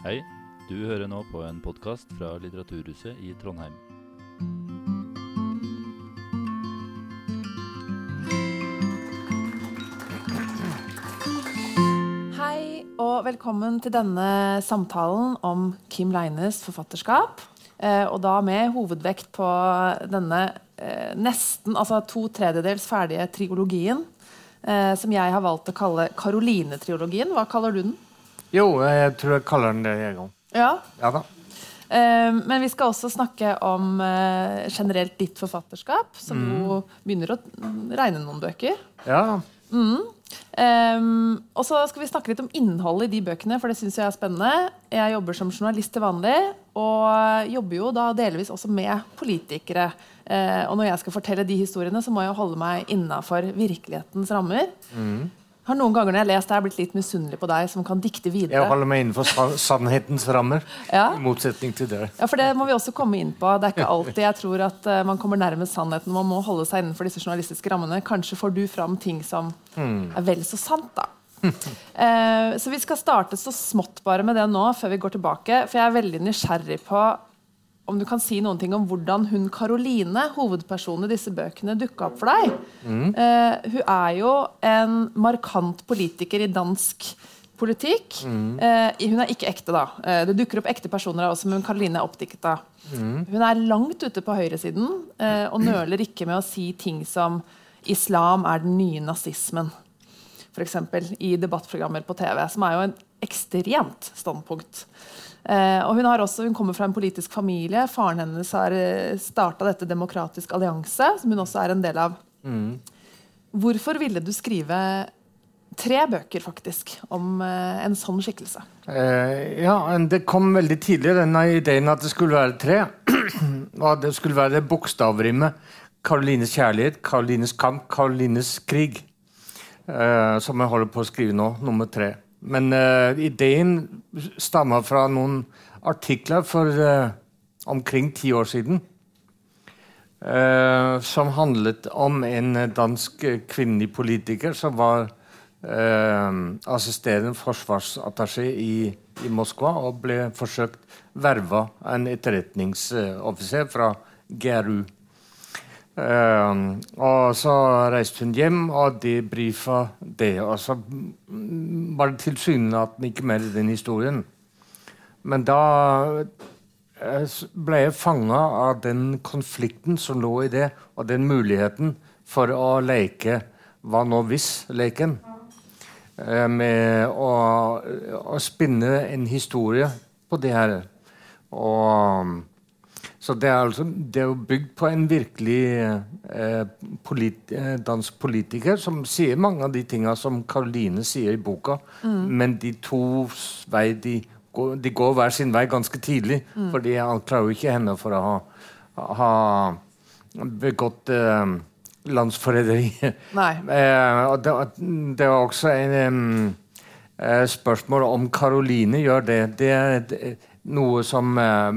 Hei, du hører nå på en podkast fra Litteraturhuset i Trondheim. Hei og velkommen til denne samtalen om Kim Leines forfatterskap. Eh, og da med hovedvekt på denne eh, nesten, altså to tredjedels ferdige triologien, eh, som jeg har valgt å kalle Karoline-triologien. Hva kaller du den? Jo, jeg tror jeg kaller den det en gang. Ja, Ja da. Eh, Men vi skal også snakke om eh, generelt ditt forfatterskap, som jo begynner å regne noen bøker. Ja, Um, og så skal vi snakke litt om innholdet i de bøkene, for det synes jeg er spennende. Jeg jobber som journalist til vanlig, og jobber jo da delvis også med politikere. Uh, og når jeg skal fortelle de historiene, så må jeg holde meg innafor virkelighetens rammer. Har noen ganger når jeg har lest det, jeg blitt litt misunnelig på deg som kan dikte videre. jeg holder meg innenfor sannhetens rammer. Ja. I motsetning til det. Ja, for Det må vi også komme inn på. Det er ikke alltid jeg tror at uh, man kommer nærmest sannheten. Man må holde seg innenfor disse journalistiske rammene. Kanskje får du fram ting som er vel så sant, da. Eh, så vi skal starte så smått bare med det nå, før vi går tilbake. For jeg er veldig nysgjerrig på om du kan si noen ting om hvordan hun Karoline, hovedpersonen i disse bøkene, dukka opp for deg. Eh, hun er jo en markant politiker i dansk politikk. Eh, hun er ikke ekte, da. Eh, det dukker opp ekte personer av også, men Karoline er oppdiktet. da. Hun er langt ute på høyresiden eh, og nøler ikke med å si ting som islam er den nye nazismen. Eksempel, i debattprogrammer på TV, som er jo en ekstremt standpunkt. Eh, og hun, har også, hun kommer fra en politisk familie. Faren hennes har eh, starta dette Demokratisk allianse, som hun også er en del av. Hvorfor ville du skrive tre bøker faktisk om eh, en sånn skikkelse? Eh, ja, det kom veldig tidlig, denne ideen at det skulle være tre. Og det skulle være det bokstavrimet. Karolines kjærlighet, Karolines kamp, Karolines krig. Eh, som jeg holder på å skrive nå, nummer tre. Men uh, ideen stammer fra noen artikler for uh, omkring ti år siden. Uh, som handlet om en dansk kvinnelig politiker som var assisterende forsvarsattaché i, i Moskva og ble forsøkt verva av en etterretningsoffiser fra GRU. Eh, og så reiste hun hjem og debrifa det. Og så mm, var det tilsynelatende ikke mer i den historien. Men da eh, ble jeg fanga av den konflikten som lå i det, og den muligheten for å leke hva nå hvis-leken. Eh, Med å, å spinne en historie på det her. Og så det er, altså, det er jo bygd på en virkelig eh, polit, eh, dansk politiker som sier mange av de tinga som Karoline sier i boka, men de to vei, de, går, de går hver sin vei ganske tidlig. fordi han klarer jo ikke henne for å ha, ha begått eh, landsforræderi. Eh, og det, det var også en eh, spørsmål om Karoline gjør det. Det er eh, noe som eh,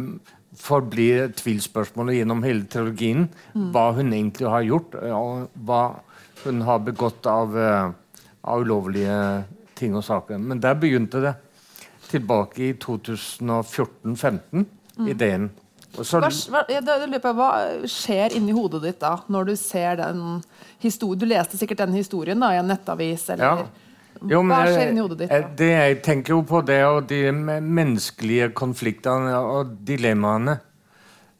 forblir et tvilspørsmål gjennom hele trilogien. Hva hun egentlig har gjort, og hva hun har begått av, eh, av ulovlige ting og saker. Men der begynte det. Tilbake i 2014-15, ideen. Og så, Hva, hva, skjer inni hodet ditt da, når du ser den historien? Du leste sikkert den historien da, i en nettavis? Eller, Jo, men hva skjer inni hodet ditt? da? Det jeg tenker jo på det, og de menneskelige konfliktene og dilemmaene.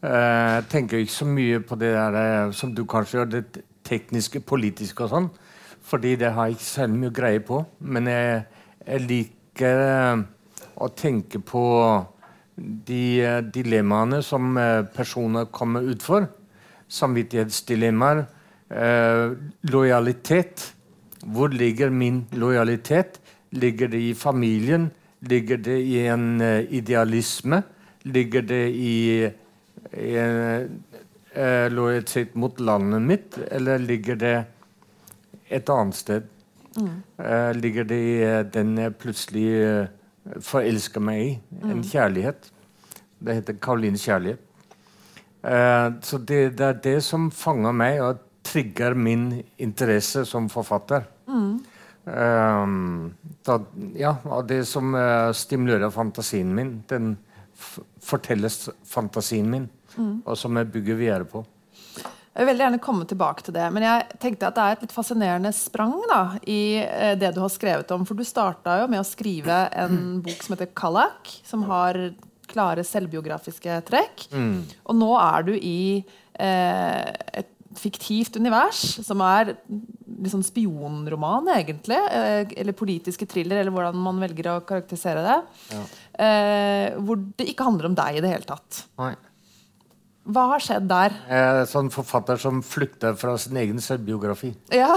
Eh, Jeg tenker ikke så mye på det der eh, som du kanskje gjør, det tekniske, politiske og sånn. Fordi det har jeg ikke særlig mye greie på. Men jeg, jeg liker eh, å tenke på de dilemmaene som personer kommer ut for. Samvittighetsdilemmaer. Lojalitet. Hvor ligger min lojalitet? Ligger det i familien? Ligger det i en eh, idealisme? Ligger det i, en eh, lojalitet mot landet mitt, eller ligger det et annet sted? Eh, ligger det i eh, den jeg plutselig eh, forelsker meg i? En kjærlighet. Det heter Karolines kjærlighet. Eh, så det, det er det som fanger meg og trigger min interesse som forfatter. Um, da, ja, det som uh, stimulerer fantasien min. Den fortelles fantasien min, mm. og som jeg bygger videre på. Jeg vil veldig gjerne komme tilbake til det, men jeg tenkte at det er et litt fascinerende sprang da, i uh, det du har skrevet om. For du starta jo med å skrive en bok som heter 'Kallak', som har klare selvbiografiske trekk. Mm. Og nå er du i uh, et fiktivt univers som er liksom spionroman, egentlig. Eh, eller politiske thriller, eller hvordan man velger å karakterisere det. Ja. Eh, hvor det ikke handler om deg i det hele tatt. Nei. Hva har skjedd der? Eh, sånn forfatter som flykter fra sin egen selvbiografi. Ja,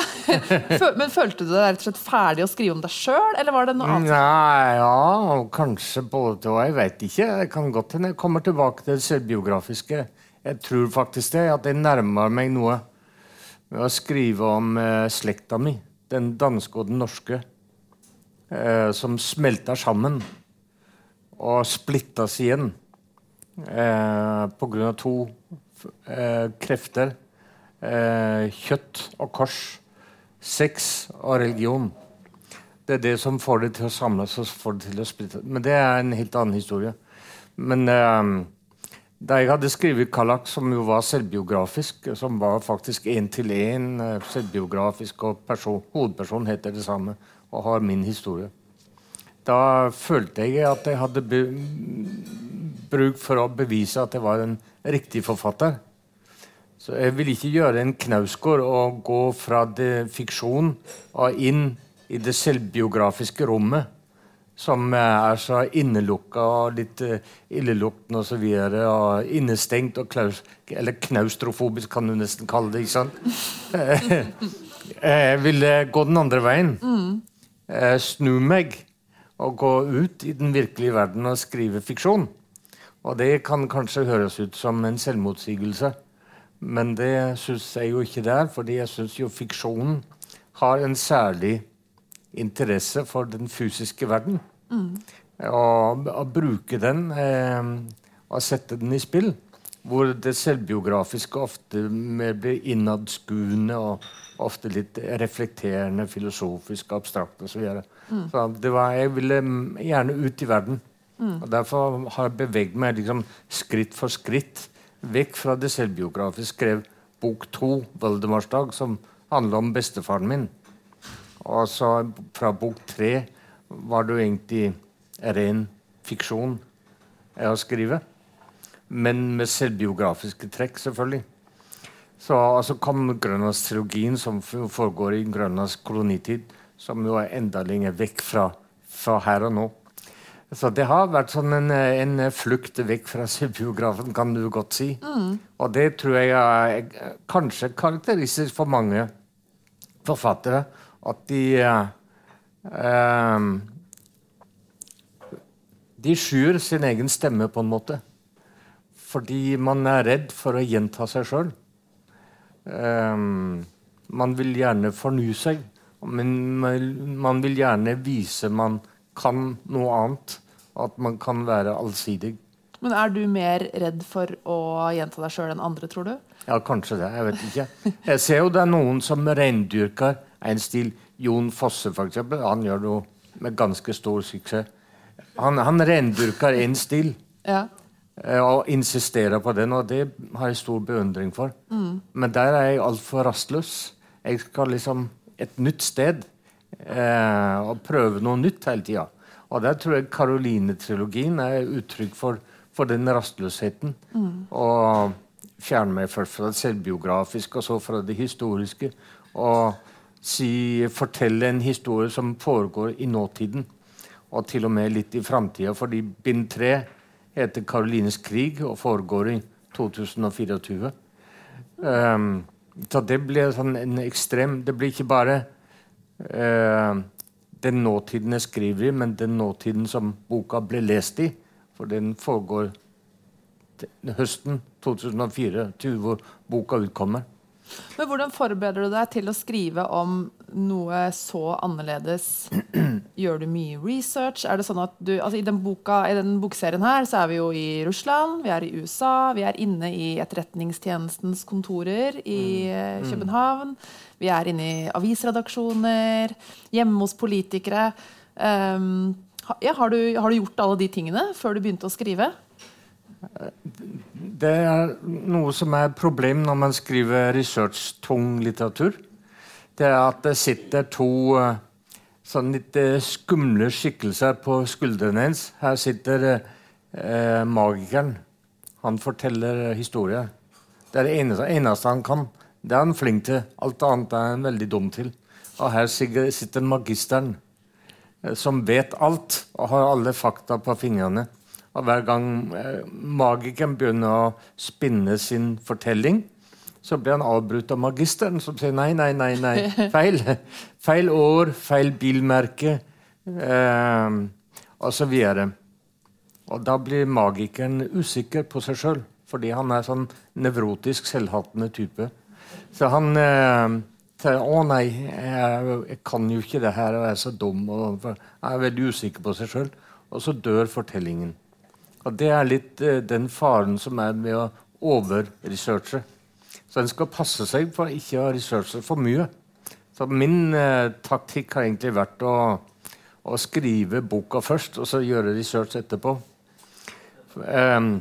Men følte du deg rett og slett ferdig å skrive om deg sjøl, eller var det noe annet? Nei, ja, kanskje både og. Jeg vet ikke. Det kan godt hende jeg kommer tilbake til det selvbiografiske. Jeg tror faktisk det, at jeg nærmer meg noe med å skrive om eh, slekta mi, den danske og den norske, eh, som smelter sammen og splittes igjen eh, pga. to eh, krefter. Eh, kjøtt og kors. Sex og religion. Det er det som får det til å samles og får det til å splitte. Men det er en helt annen historie. Men eh, da jeg hadde skrevet 'Kallak', som jo var selvbiografisk, som var faktisk én til én eh, selvbiografisk, og person, hovedpersonen heter det samme og har min historie, da følte jeg at jeg hadde bruk for å bevise at jeg var en riktig forfatter. Så jeg vil ikke gjøre en Knausgård og gå fra det fiksjon og inn i det selvbiografiske rommet som er så innelukka og litt uh, illeluktende osv. Og, og innestengt og klaus, eller knaustrofobisk, kan du nesten kalle det. ikke sant? jeg ville gå den andre veien. Mm. Snu meg og gå ut i den virkelige verden og skrive fiksjon. Og det kan kanskje høres ut som en selvmotsigelse, men det syns jeg jo ikke det er, fordi jeg syns jo fiksjonen har en særlig interesse for den fysiske verden. Mm. Og, og, bruke den eh, og sette den i spill. Hvor det selvbiografiske ofte blir innadskuende og ofte litt reflekterende, filosofisk, abstrakt osv. Så, videre. mm. så jeg ville gjerne ut i verden. Mm. Og Derfor har jeg beveget meg liksom, skritt for skritt vekk fra det selvbiografiske. Skrev bok to, 'Valdemarsdag', som handler om bestefaren min. Og så fra bok tre var det jo egentlig ren fiksjon jeg har skrevet. Men med selvbiografiske trekk, selvfølgelig. Så altså kom Grønlandstrilogien, som foregår i Grønlands kolonitid, som jo er enda lenger vekk fra, fra her og nå. Så det har vært sånn en, en flukt vekk fra selvbiografen, kan du godt si. Mm. Og det tror jeg er kanskje karakteristisk for mange forfattere at de eh, De skyr sin egen stemme, på en måte. Fordi man er redd for å gjenta seg sjøl. Eh, man vil gjerne fornye seg, men man vil gjerne vise man kan noe annet. At man kan være allsidig. Men er du mer redd for å gjenta deg sjøl enn andre, tror du? Ja, kanskje det. Jeg vet ikke. Jeg ser jo det er noen som reindyrker en stil. Jon Fosse, f.eks. Han gjør det jo med ganske stor suksess. Han, han rendyrker en stil. Ja. Eh, og insisterer på den, og det har jeg stor beundring for. Mm. Men der er jeg altfor rastløs. Jeg skal liksom et nytt sted eh, og prøve noe nytt hele tida. Og der tror jeg Karoline-trilogien er uttrykk for, for den rastløsheten. Mm. Og fjerne meg først fra det selvbiografiske, og så fra det historiske. Og si, fortelle en historie som foregår i nåtiden, og til og med litt i framtida. Fordi bind tre heter 'Karolines krig' og foregår i 2024. Um, ehm, så det blir sånn en ekstrem Det blir ikke bare uh, den nåtiden jeg skriver i, men den nåtiden som boka ble lest i. For den foregår høsten 2004, til hvor boka utkommer. Men Hvordan forbereder du deg til å skrive om noe så annerledes? Gjør du mye research? Er det sånn at du, altså I den, boka, i den bokserien her så er vi jo i Russland, vi er i USA, vi er inne i Etterretningstjenestens kontorer i mm. mm. København. Vi er inne i avisredaksjoner, hjemme hos politikere. Um, ja, har, du, har, du, gjort alle de tingene før du begynte å skrive? Det er noe som er et problem når man skriver research-tung litteratur. Det er at det sitter to uh, sånn litt uh, skumle skikkelser på skuldrene hennes. Her sitter eh, magikeren. Han forteller historier. Det er det eneste, eneste, han kan. Det er han flink til. Alt annet er han veldig dum til. Og her sitter magisteren, eh, som vet alt og har alle fakta på fingrene. Og hver gang eh, magikeren begynner å spinne sin fortelling, så blir han avbrutt av magisteren, som sier nei, nei, nei, nei, feil. Feil år, feil bilmerke, eh, osv. Og, og da blir magikeren usikker på seg sjøl, fordi han er sånn nevrotisk, selvhatende type. Så han eh, sier å nei, jeg, jeg, kan jo ikke det her, og jeg er så dum. Og, jeg er veldig usikker på seg sjøl. Og så dør fortellingen. Og Det er litt eh, den faren som er med å overresearche. Så en skal passe seg for ikke å researche for mye. Så Min eh, taktikk har egentlig vært å, å, skrive boka først, og så gjøre research etterpå. Um,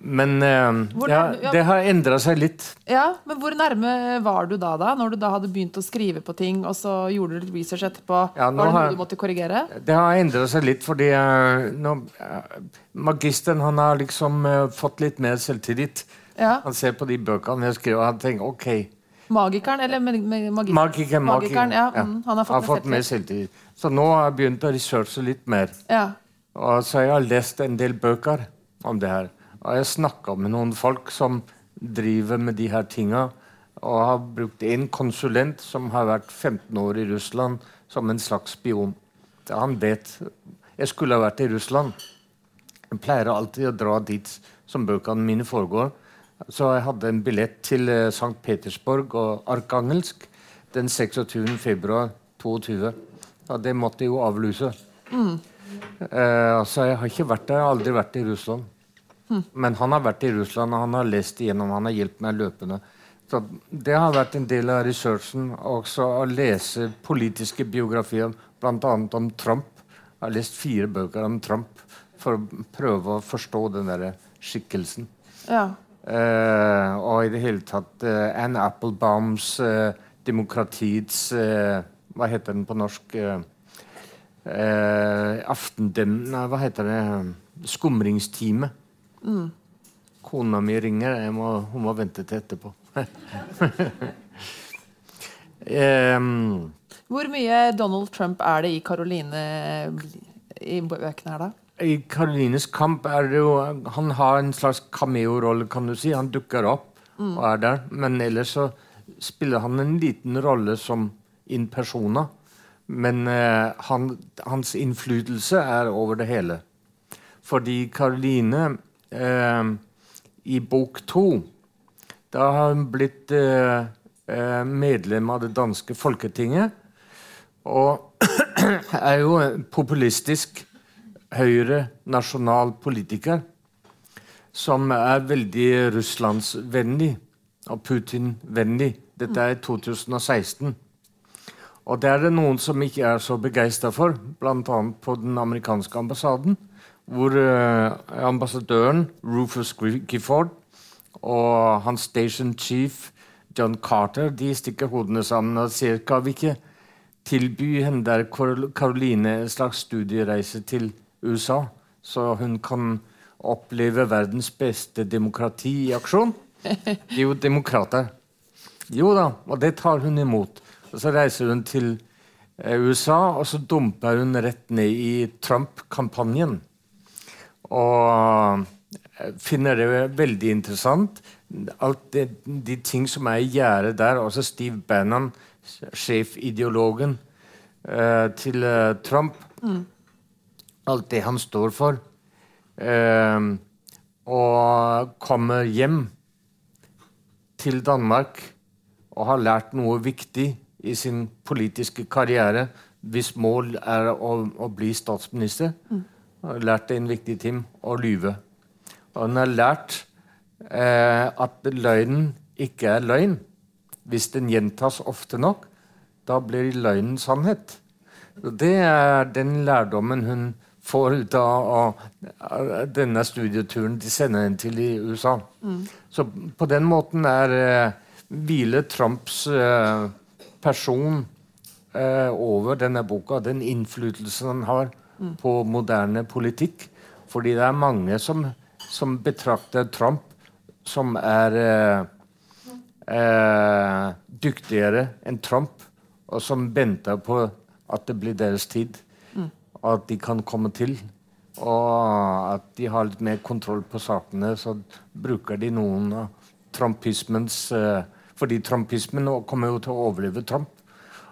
men uh, ja, det har endra seg litt. Ja, Men hvor nærme var du da, da? Når du da hadde begynt å skrive på ting, og så gjorde du litt research etterpå? Ja, var det noe har, du måtte korrigere? Det har endra seg litt, fordi uh, nå, uh, magisteren han har liksom fått litt mer selvtillit. Ja. Han ser på de bøkene jeg skriver, og han tenker OK. Magikeren, eller magi magikeren? Magikeren, magikeren ja, mm, han har fått, har fått mer selvtillit. Så nå har jeg begynt å researche litt mer. Ja. Og så har jeg lest en del bøker om det her. Og jeg snakka med noen folk som driver med de her tinga, og har brukt en konsulent som har vært 15 år i Russland som en slags spion. Han vet Jeg skulle ha vært i Russland. Jeg pleier alltid å dra dit som bøkene mine foregår. Så jeg hadde en billett til eh, St. Petersburg og Arkangelsk den 26. februar 22. Og det måtte jeg jo avlyse. Mm. Uh, så jeg har ikke vært der. Jeg har aldri vært i Russland. Men han har vært i Russland, og han har lest igjennom, han har hjulpet meg løpende. Så Det har vært en del av researchen. Også å lese politiske biografier, bl.a. om Trump. Jeg har lest fire bøker om Trump for å prøve å forstå den der skikkelsen. Ja. Eh, og i det hele tatt eh, Anne Applebaums eh, demokratiets Hva heter den på norsk? Aftendem... Nei, hva heter det? Skumringstime. Mm. Kona mi ringer. Må, hun må vente til etterpå. um, Hvor mye Donald Trump er det i Caroline i bøkene her, da? I Karolines kamp er det jo Han har en slags cameo-rolle, kan du si. Han dukker opp mm. og er der. Men ellers så spiller han en liten rolle som in persona. Men uh, han, hans innflytelse er over det hele. Fordi Karoline eh, i bok to. Da har hun blitt eh, eh medlem av det danske Folketinget. Og er jo populistisk høyre nasjonal politiker som er veldig russlandsvennlig og Putin-vennlig. Dette er 2016. Og det er det noen som ikke er så begeistra for, bl.a. på den amerikanske ambassaden hvor uh, ambassadøren Rufus Gifford og hans station chief John Carter de stikker hodene sammen og sier kan vi ikke tilby henne der Caroline en slags studiereise til USA, så hun kan oppleve verdens beste demokrati i aksjon? De er jo demokrater. Jo da, og det tar hun imot. Og Så reiser hun til eh, USA, og så dumper hun rett ned i Trump-kampanjen. Og eh, finner det veldig interessant. Alt det, de ting som er i gjerdet der. Også Steve Bannon, sjefideologen uh, til uh, Trump. Mm. Alt det han står for. Uh, og kommer hjem til Danmark og har lært noe viktig i sin politiske karriere hvis mål er å, å bli statsminister. Mm har lært en viktig ting å lyve. Og han har lært eh, at løgnen ikke er løgn. Hvis den gjentas ofte nok, da blir løgnen sannhet. Og Det er den lærdommen hun får ut av, av denne studieturen de sender henne til i USA. Mm. Så på den måten er eh, hviler Trumps eh, person eh, over denne boka, den innflytelsen han har. På moderne politikk. Fordi det er mange som, som betrakter Trump som er dyktigere enn Trump, og som venter på at det blir deres tid. og At de kan komme til. Og at de har litt mer kontroll på sakene. Så bruker de noen av trumpismens eh, Fordi trumpismen kommer jo til å overleve Trump.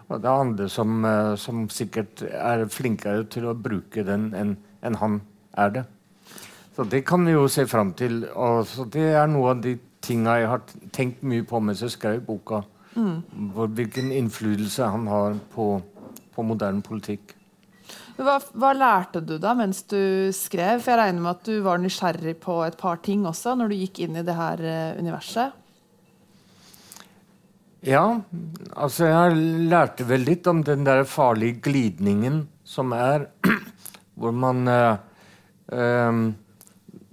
Og det er andre som, uh, som sikkert er flinkere til å bruke den enn en han er det. Så det kan vi jo se fram til. Og så det er noe av de tinga jeg har tenkt mye på mens jeg skrev boka. Mm. Hvilken innflytelse han har på på moderne politikk. Hva, hva, lærte du da mens du skrev? For Jeg regner med at du var nysgjerrig på et par ting også når du gikk inn i det her uh, universet? Ja, altså jeg lærte vel litt om den der farlige glidningen som er hvor man eh,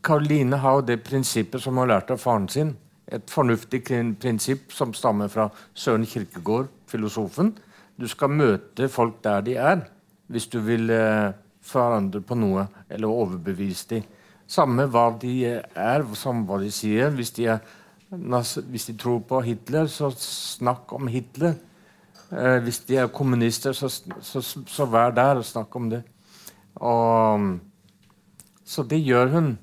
Karoline har jo det prinsippet som hun har lært av faren sin. Et fornuftig prinsipp som stammer fra Søren Kirkegård, filosofen. Du skal møte folk der de er, hvis du vil eh, forandre på noe eller overbevise dem. Samme hva de er, samme hva de sier. Hvis de, er, hvis de tror på Hitler, så snakk om Hitler. Eh, hvis de er kommunister, så, så, så, vær der og snakk om det. Og, så det gjør hun.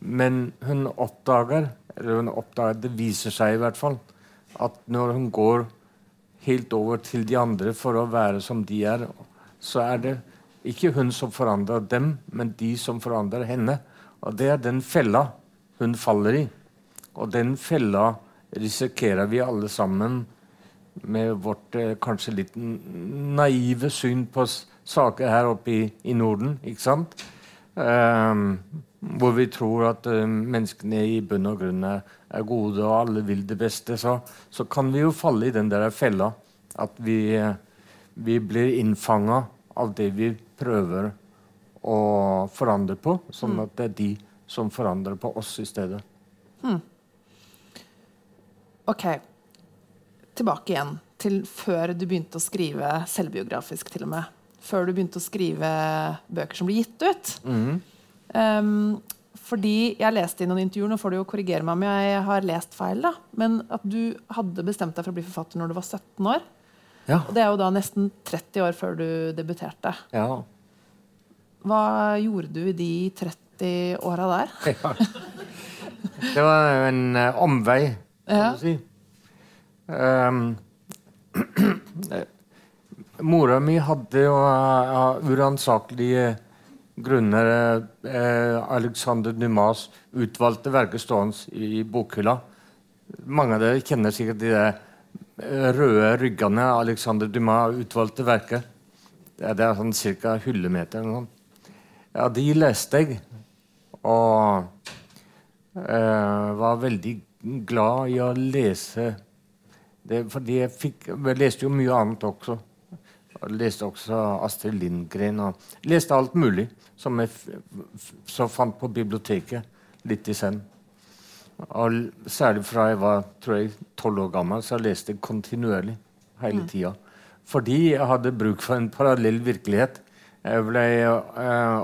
Men hun oppdager, eller hun oppdager, det viser seg i hvert fall, at når hun går helt over til de andre for å være som de er, så er det ikke hun som forandrer dem, men de som forandrer henne. Og det er den fella hun faller i. Og den fella risikerer vi alle sammen med vårt eh, kanskje litt naive syn på saker her oppe i, i Norden. ikke sant? Um, hvor vi tror at uh, menneskene i bunn og grunn er, er, gode, og alle vil det beste, så, så, kan vi jo falle i den der fella at vi, vi blir innfanga av det vi prøver å forandre på, sånn mm. at det er de som forandrer på oss i stedet. Hmm. OK. Tilbake igjen til før du begynte å skrive selvbiografisk, til og med før du begynte å skrive bøker som blir gitt ut. Mm. Um, fordi jeg leste i noen intervjuer, nå får du jo korrigere meg om jeg har lest feil, da, men at du hadde bestemt deg for å bli forfatter når du var 17 år. Ja. Og det er jo da nesten 30 år før du debuterte. Ja. Hva gjorde du i de 30 åra der? Ja. Det var jo en uh, omvei, kan ja. du si. Um, Mora mi hadde jo av uh, uransakelige grunner uh, Alexander Dumas utvalgte verket stående i, bokhylla. Mange av dere kjenner sikkert de uh, røde ryggene Alexander Dumas utvalgte verket. Det, er sånn ca. hyllemeter eller noe. Ja, de leste jeg. Og uh, var veldig glad i å lese det, fordi jeg, fikk, jeg leste jo mye annet også. Jeg leste også Astrid Lindgren. og Leste alt mulig som jeg så fant på biblioteket litt i senn. Og særlig fra jeg var tolv år gammel, så jeg leste jeg kontinuerlig hele mm. tida. Fordi jeg hadde bruk for en parallell virkelighet. Jeg, ble, uh,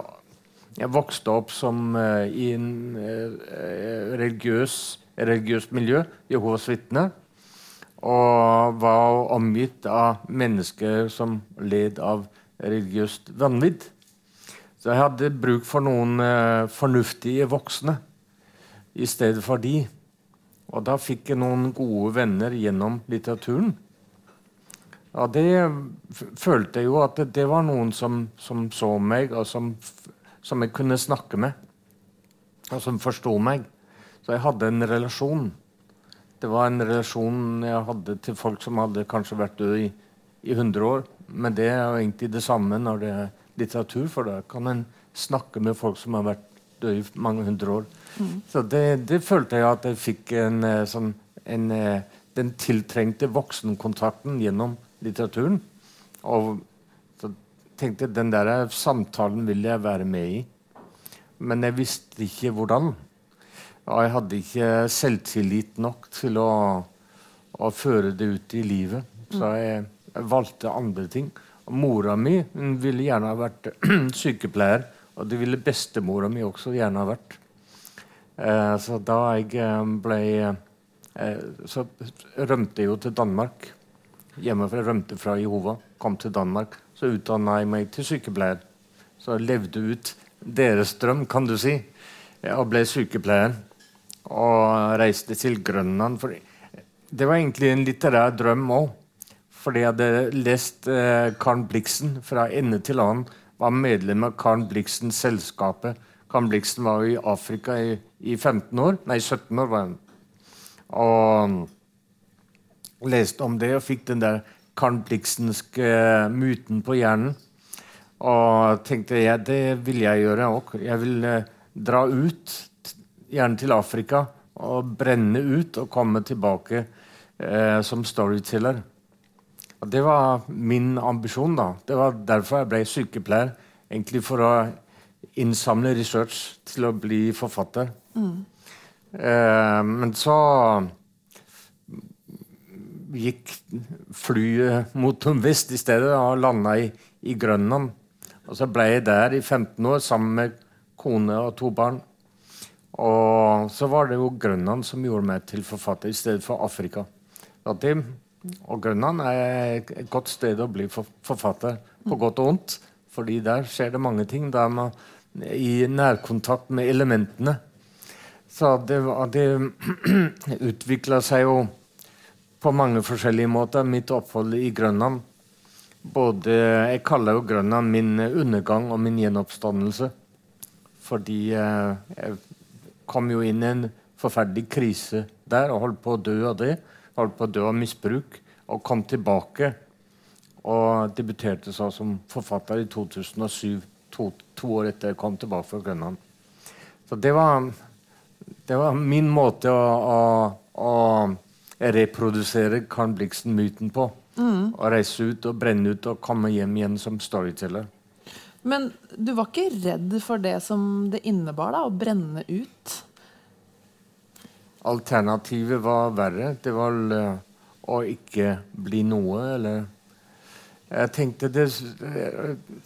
jeg vokste opp som uh, i en uh, religiøs, religiøst miljø, Jehovas vitner og var omgitt av mennesker som led av religiøst vanvidd. Så jeg hadde bruk for noen eh, fornuftige voksne i stedet for de. Og da fikk jeg noen gode venner gjennom litteraturen. Og det følte jeg jo at det, det var noen som, som, så meg, og som, som jeg kunne snakke med. Og som forsto meg. Så jeg hadde en relasjon. Det var en relasjon jeg hadde til folk som hadde kanskje vært døde i, i 100 år. Men det er jo egentlig det samme når det er litteratur, for da kan en snakke med folk som har vært døde i mange hundre år. Mm. Så det, det, følte jeg at jeg fikk en, eh, sånn, en, eh, den tiltrengte voksenkontakten gjennom litteraturen. Og så tenkte jeg den der samtalen vil jeg være med i. Men jeg visste ikke hvordan. Og jeg hadde ikke selvtillit nok til å, å føre det ut i livet. Så jeg, jeg valgte andre ting. Mora mi ville gjerne ha vært sykepleier. Og det ville bestemora mi også gjerne ha vært. Eh, så da jeg eh, ble eh, Så rømte jeg jo til Danmark. Hjemmefra rømte fra Jehova, kom til Danmark. Så utdanna jeg meg til sykepleier. Så jeg levde ut deres drøm, kan du si, og ble sykepleier. Og reiste til Grønland. For det var egentlig en litterær drøm òg. Fordi jeg hadde lest eh, Karen Blixen fra ende til annen. Var medlem av Karen Blixens selskapet. Karen Blixen var jo i Afrika i, i 15 år. Nei, 17 år var hun. Og leste om det og fikk den der Karen Blixenske muten på hjernen. Og tenkte ja, det vil jeg gjøre òg. Jeg vil eh, dra ut, gjerne til Afrika, og brenne ut og komme tilbake eh, som storyteller. Og det var min ambisjon. da. Det var derfor jeg ble sykepleier. Egentlig for å innsamle research til å bli forfatter. Mm. Eh, men så gikk flyet mot vest i stedet og landa i, i Grønland. Og så ble jeg der i 15 år sammen med kone og to barn. Og så var det jo Grønland som gjorde meg til forfatter i stedet for Afrika. Og, og Grønland er et godt sted å bli forfatter, på godt og vondt. Fordi der skjer det mange ting. Der man i nærkontakt med elementene. Så det, det utvikla seg jo på mange forskjellige måter, mitt opphold i Grønland. Både, jeg kaller jo Grønland min undergang og min gjenoppstandelse. Fordi eh, jeg kom jo inn i en forferdelig krise der og holdt på å dø av det. Holdt på å dø av misbruk. Og kom tilbake og debuterte så som forfatter i 2007. To, to år etter jeg kom tilbake fra Grønland. Så det var, det var min måte å, å, å reprodusere Karen Blixen-myten på. Mm. Å reise ut og brenne ut og komme hjem igjen som storyteller. Men du var ikke redd for det som det innebar, da, å brenne ut? Alternativet var verre. Det var uh, å ikke bli noe, eller Jeg tenkte det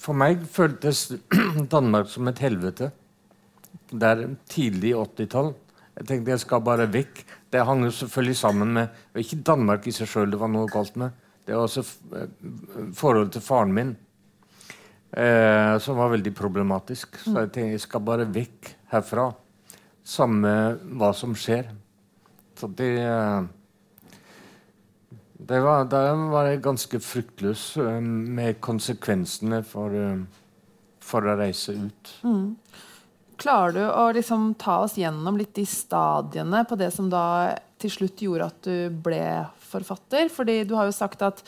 For meg føltes Danmark som et helvete. Det er tidlig 80-tall. Jeg tenkte jeg skal bare vekk. Det hang jo selvfølgelig sammen med Ikke Danmark i seg sjøl det var noe galt med. Det var også eh, forholdet til faren min, eh, som var veldig problematisk. Så jeg tenkte jeg skal bare vekk herfra. Samme hva som skjer. Så det eh, det var, det var jeg ganske fryktløs eh, med konsekvensene for, for å reise ut. Mm. Klarer du å liksom ta oss gjennom litt de stadiene på det som da til slutt gjorde at du ble forfatter? Fordi du har jo sagt at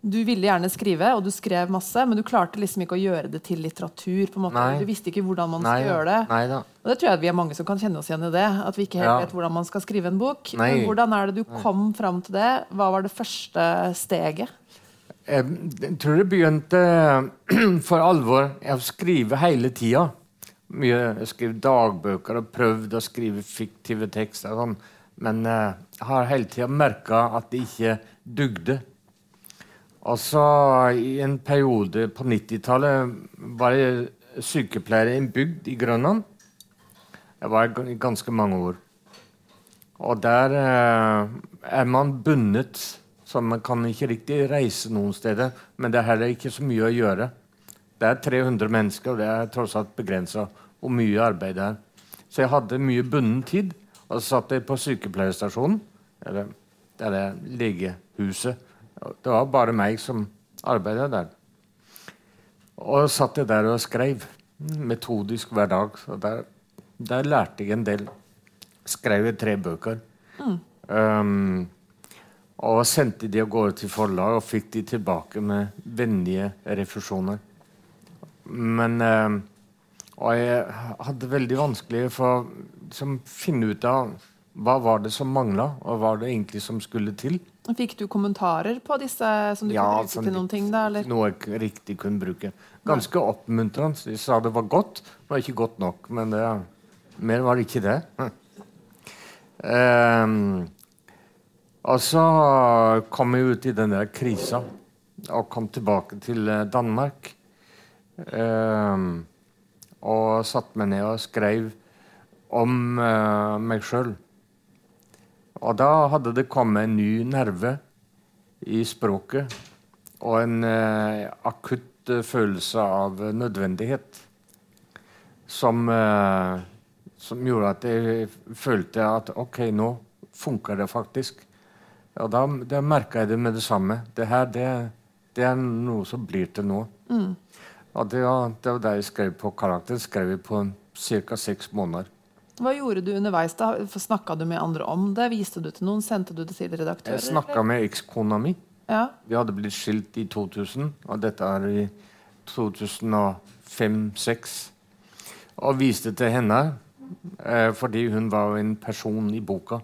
du ville gjerne skrive, og du skrev masse, men du klarte liksom ikke å gjøre det til litteratur. på en måte. Du visste ikke hvordan man skulle gjøre det. Neida. Og det tror jeg vi er mange som kan kjenne oss igjen i det. At vi ikke helt ja. vet hvordan man skal skrive en bok. Nei. Men hvordan er det du kom fram til det? Hva var det første steget? Jeg tror det begynte for alvor å skrive hele tida jeg skrev dagbøker og prøvd å skrive fiktive tekster. Sånn. Men jeg uh, har hele tida merka at det ikke dugde. Og så I en periode på 90-tallet var jeg sykepleier i en bygd i Grønland. Jeg var i ganske mange år. Og der eh, er man bundet, så man kan ikke riktig reise noen steder. Men det er heller ikke så mye å gjøre. Det er 300 mennesker, og det er tross alt begrensa hvor mye arbeid det er. Så jeg hadde mye bunden tid. Og så satt jeg på sykepleierstasjonen, eller det er legehuset. Det var bare meg som arbeidet der. Og satt jeg der og skrev metodisk hver dag. Så der, der lærte jeg en del. Skrev jeg tre bøker. Mm. Um, og sendte de av gårde til forlag og fikk de tilbake med vennlige refusjoner. Men um, og jeg hadde veldig vanskelig for å liksom, finne ut av hva var det som mangla, og hva var det egentlig som skulle til. Fikk du kommentarer på disse som du Ja, kunne bruke til noen ting? da? Eller? Noe jeg riktig kunne bruke. Ganske oppmuntrende. De sa det var godt. Det var ikke godt nok, men det, mer var det ikke det. Um, og så kom jeg ut i den der krisa og kom tilbake til eh, Danmark. Um, og satte meg ned og skrev om uh, meg sjøl. Og da hadde det kommet en ny nerve i språket og en eh, akutt eh, følelse av nødvendighet som, eh, som gjorde at jeg følte at OK, nå funker det faktisk. Og da, da merka jeg det med det samme. Det her det, det er noe som blir til noe. Og det var, det var da jeg skrev på karakteren. skrev jeg på ca. seks måneder. Hva gjorde du underveis? da? Snakka du med andre om det? Viste du til noen? Sendte du det til redaktører? Jeg snakka med ekskona mi. Ja. Vi hadde blitt skilt i 2000, og dette er i 2005-2006. Og viste til henne, eh, fordi hun var en person i boka.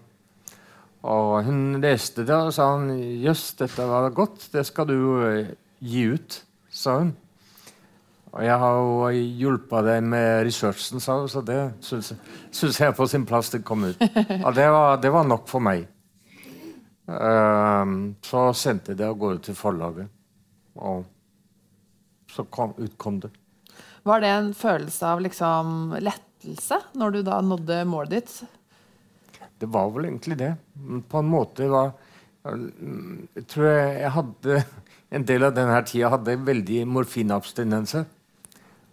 Og hun leste det og sa hun, jøss, dette var godt, det skal du eh, gi ut, sa hun. Og jeg har jo hjulpet deg med researchen, så det syns jeg, er på sin plass det kom ut. Og det var, det var nok for meg. Ehm, så sendte jeg det av gårde til forlaget. Og så kom, utkom det. Var det en følelse av liksom lettelse når du da nådde målet ditt? Det var vel egentlig det. På en måte var Jeg tror jeg, jeg hadde En del av denne tida hadde veldig morfinabstinenser.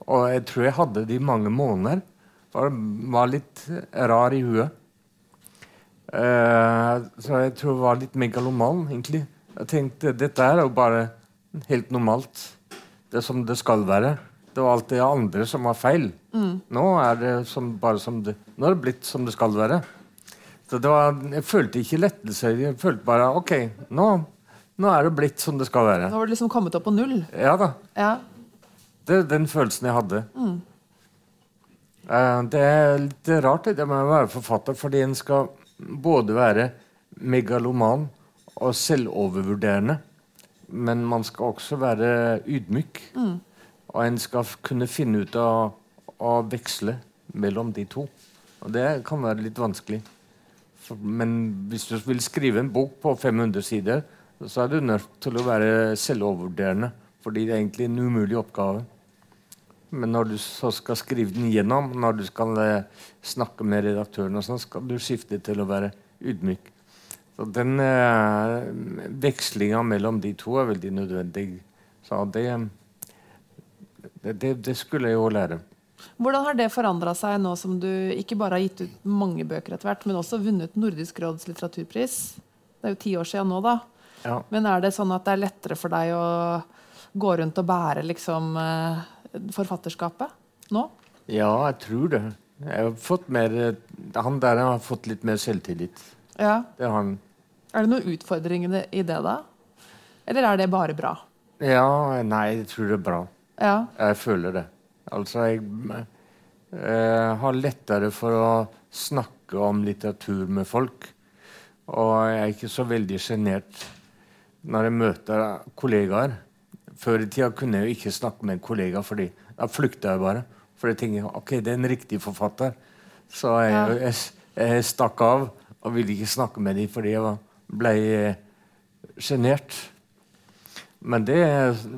Og jeg tror jeg hadde det i mange måneder. Var, var litt rar i huet. Uh, så jeg tror jeg var litt megaloman, egentlig. Jeg tenkte dette er jo bare helt normalt. Det er som det skal være. Det var alt det andre som var feil. Nå er det som, bare som det Nå er det blitt som det skal være. Så det var, jeg følte ikke lettelse. Jeg følte bare OK, nå, nå er det blitt som det skal være. Nå var du liksom kommet opp på null? Ja da. Ja. Det er den følelsen jeg hadde. Eh, det er litt rart det med å være forfatter, fordi en skal både være megaloman og selvovervurderende. Men man skal også være ydmyk. Og en skal kunne finne ut av å veksle mellom de to. Og det kan være litt vanskelig. For, men hvis du vil skrive en bok på 500 sider, så er du nødt til å være selvovervurderende. Fordi det er egentlig en umulig oppgave. Men når du så skal skrive den gjennom, når du skal eh, snakke med redaktøren, og sånn, skal du skifte til å være ydmyk. Så den eh, vekslinga mellom de to er veldig nødvendig. Så det, det, det, skulle jeg jo lære. Hvordan har det forandra seg nå som du ikke bare har gitt ut mange bøker etter hvert, men også vunnet Nordisk råds litteraturpris? Det er jo ti år siden nå, da. Ja. Men er det sånn at det er lettere for deg å gå rundt og bære liksom eh, forfatterskapet nå? ja, jeg tror det. Jeg har fått mer, han der har fått litt mer selvtillit. Ja. Det er, han. Er det noen utfordringer i det, da? Eller er det bare bra? Ja, nei, jeg tror det er bra. Ja. Jeg føler det. Altså, jeg jeg har lettere for å snakke om litteratur med folk. Og jeg er ikke så veldig sjenert når jeg møter kollegaer. Før i tida kunne jeg jo ikke snakke med en kollega, fordi da flykta jeg bare. For jeg tenker ok, det er en riktig forfatter. Så jeg, Ja. jeg, jeg stakk av og ville ikke snakke med dem fordi jeg ble eh, sjenert. Men det,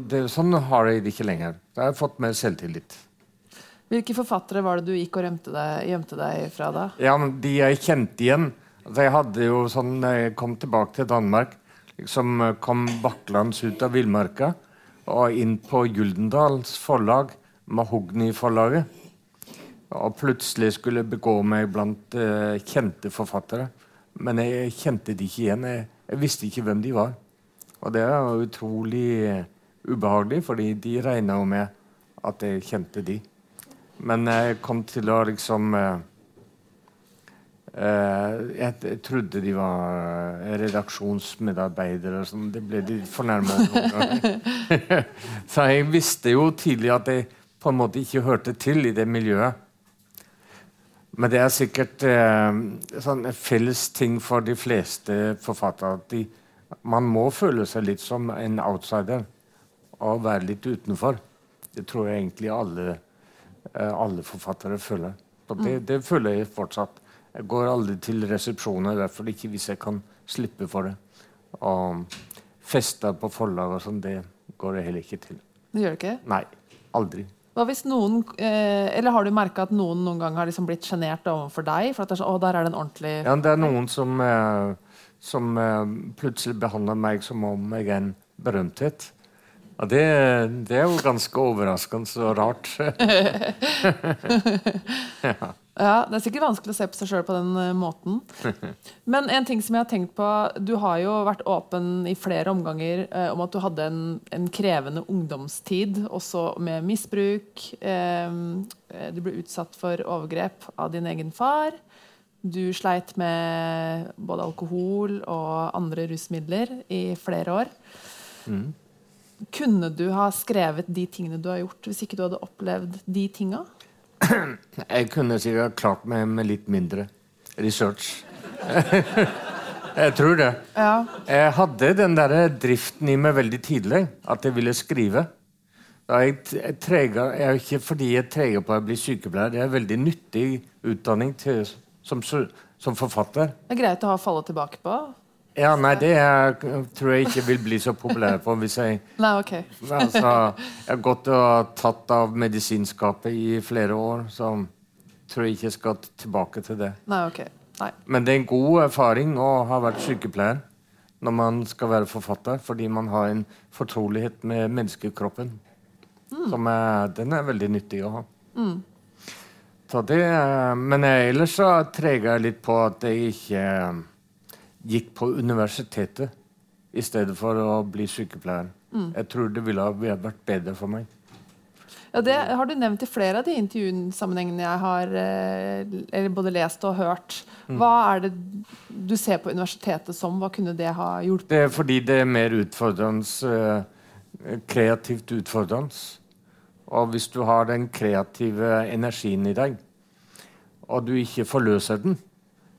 det, sånn har jeg det ikke lenger. Da har jeg fått mer selvtillit. Hvilke forfattere var det du gikk og gjemte deg, gjemte deg fra da? Ja, De jeg kjente igjen altså Jeg hadde jo sånn jeg kom tilbake til Danmark, liksom eh, kom baklands ut av villmarka og inn på Gyldendals forlag, Mahogni-forlaget. Og plutselig skulle begå meg blant eh, kjente forfattere. Men jeg kjente de ikke igjen. Jeg, jeg visste ikke hvem de var. Og det er utrolig eh, ubehagelig, fordi de regna jo med at jeg kjente de. Men jeg kom til å liksom eh, jeg, jeg trodde de var eh, redaksjonsmedarbeidere sånn. Det ble de fornærma ganger. Så jeg visste jo tidlig at jeg på en måte ikke hørte til i det miljøet. Men det er sikkert eh, sånn en felles ting for de fleste forfattere at de, Man må føle seg litt som en outsider og være litt utenfor. Det tror jeg egentlig alle, eh, alle forfattere føler. Og det, det føler jeg fortsatt. Jeg går aldri til resepsjoner, i hvert fall ikke hvis jeg kan slippe for det. Og fester på forlag og sånn, det går jeg heller ikke til. Det gjør det ikke? Nei. Aldri. Hva hvis noen, eh, eller Har du merka at noen noen gang har liksom blitt sjenert overfor deg? For at det er så, å, der er det en ordentlig Ja, det er noen som, eh, som eh, plutselig behandler meg som om jeg er en berømthet. Og det, det er jo ganske overraskende og rart. Ja, Det er sikkert vanskelig å se på seg sjøl på den eh, måten. Men en ting som jeg har tenkt på Du har jo vært åpen i flere omganger eh, om at du hadde en, en krevende ungdomstid, også med misbruk. Eh, du ble utsatt for overgrep av din egen far. Du sleit med både alkohol og andre rusmidler i flere år. Kunne du ha skrevet de tingene du har gjort, hvis ikke du hadde opplevd de tinga? Jeg kunne sikkert klart meg med litt mindre research. jeg tror det. Ja. Jeg hadde den der driften i meg veldig tidlig, at jeg ville skrive. Da jeg, jeg, treger, jeg er ikke fordi jeg treger på å bli sykepleier. Det er en veldig nyttig utdanning til, som, som forfatter. Det er greit å ha falle tilbake på. Ja, nei, det er, tror jeg ikke vil bli så populær på hvis jeg Nei, ok. altså, Jeg har gått og tatt av medisinskapet i flere år, så tror jeg ikke jeg skal tilbake til det. Nei, ok. Nei. Men det er en god erfaring å ha vært sykepleier når man skal være forfatter, fordi man har en fortrolighet med menneskekroppen. Som er, den er veldig nyttig å ha. Så det, men jeg, ellers så treger jeg litt på at jeg ikke gikk på universitetet i stedet for å bli sykepleier. Jeg tror det ville ha vært bedre for meg. Ja, Det har du nevnt i flere av de intervjusammenhengene jeg har eh, eller både lest og hørt. Hva er det du ser på universitetet som? Hva kunne det ha hjulpet? Det er fordi det er mer utfordrende, eh, kreativt utfordrende. Og hvis du har den kreative energien i deg, og du ikke forløser den,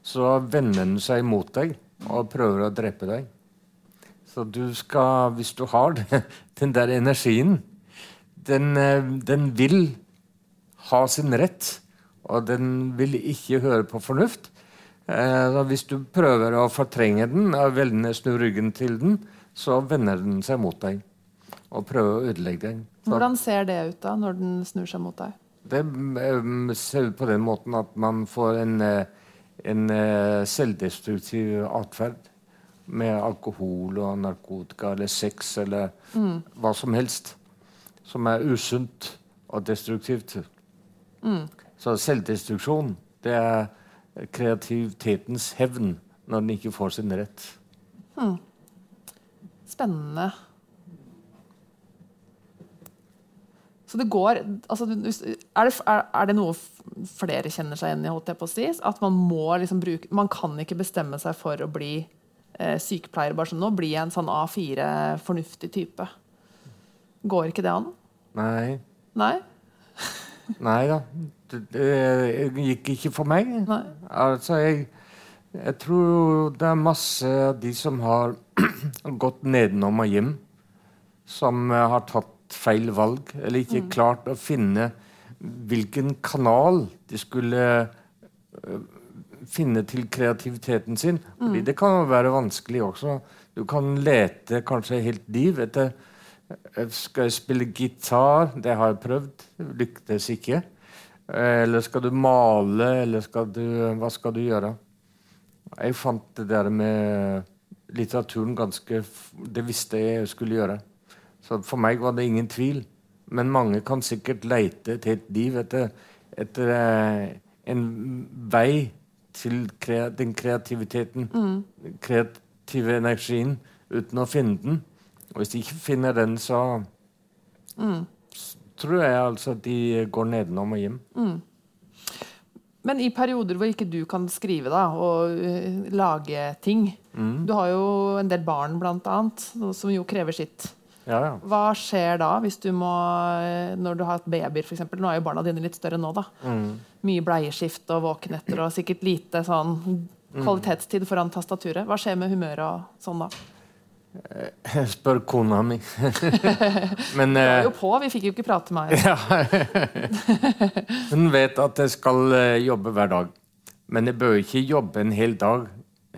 så vender den seg mot deg og prøver å drepe deg. Så du skal, hvis du har den, den der energien, den, eh, den vil ha sin rett, og den vil ikke høre på fornuft. Eh, så hvis du prøver å fortrenge den og velge snu ryggen til den, så vender den seg mot deg og prøver å ødelegge deg. Så Hvordan ser det ut da, når den snur seg mot deg? det eh, ser ut på den måten at man får en, eh, en eh, selvdestruktiv atferd med alkohol og narkotika eller sex eller hva som helst som er usunt og destruktivt. Så selvdestruksjon, det er kreativitetens hevn når den ikke får sin rett. Spennende. Så det går altså, er, det, er, det noe flere kjenner seg igjen i? holdt jeg på å si? At man må liksom bruke Man kan ikke bestemme seg for å bli eh, sykepleier. bare sånn, Nå blir jeg en sånn A4-fornuftig type. Går ikke det an? Nei, Nei? nei da. Det, det gikk ikke for meg. Nei. Altså, jeg, jeg tror det er masse av de som har gått nedenom og hjem, som eh, har tatt feil valg, eller ikke klart å finne hvilken kanal de skulle eh, finne til kreativiteten sin. Fordi det kan være vanskelig også. Du kan lete kanskje helt liv etter eh, Skal jeg spille gitar? Det har jeg prøvd. Lyktes ikke. Eh, Eller skal du male, eller skal du Hva skal du gjøre? Jeg fant det der med litteraturen ganske Det visste jeg jeg skulle gjøre. Så for meg var det ingen tvil. Men mange kan sikkert leite et helt liv etter, etter eh, en vei til krea den kreativiteten. Den kreative energien, uten å finne den. Og hvis de ikke finner den, så s- tror jeg altså at de går nedenom og hjem. Men i perioder hvor ikke du kan skrive da, og eh, lage ting Du har jo en del barn, blant annet, som jo krever sitt. Ja, ja. Hva skjer da hvis du må eh, Når du har hatt babyer, f.eks. Nå er jo barna dine litt større nå, da. Mye bleieskift og våkenetter og sikkert lite sånn kvalitetstid foran tastaturet. Hva skjer med humøret og sånn da? Jeg Spør kona mi. Men Du var eh, jo på, vi fikk jo ikke prate med meg. hun vet at jeg skal eh, jobbe hver dag. Men jeg bør ikke jobbe en hel dag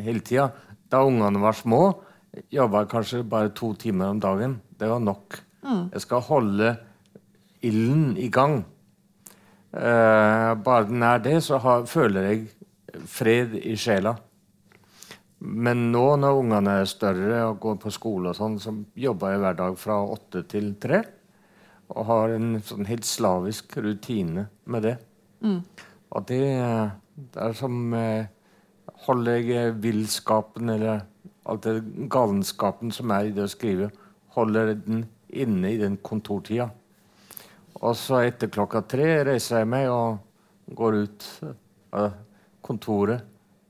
hele tida. Da ungene var små, jobba jeg kanskje bare to timer om dagen. Det var nok. Jeg skal holde ilden i gang. Eh, bare den er det, så har, føler jeg fred i sjela. Men nå når ungene er større og går på skole, og sånn, så jobber jeg hver dag fra åtte til tre. Og har en sånn helt slavisk rutine med det. Og det, det er som eh, Holder jeg villskapen, eller alt det galenskapen som er i det å skrive, holder den inne i den kontortida. Og så etter klokka tre reiser jeg meg og går ut av kontoret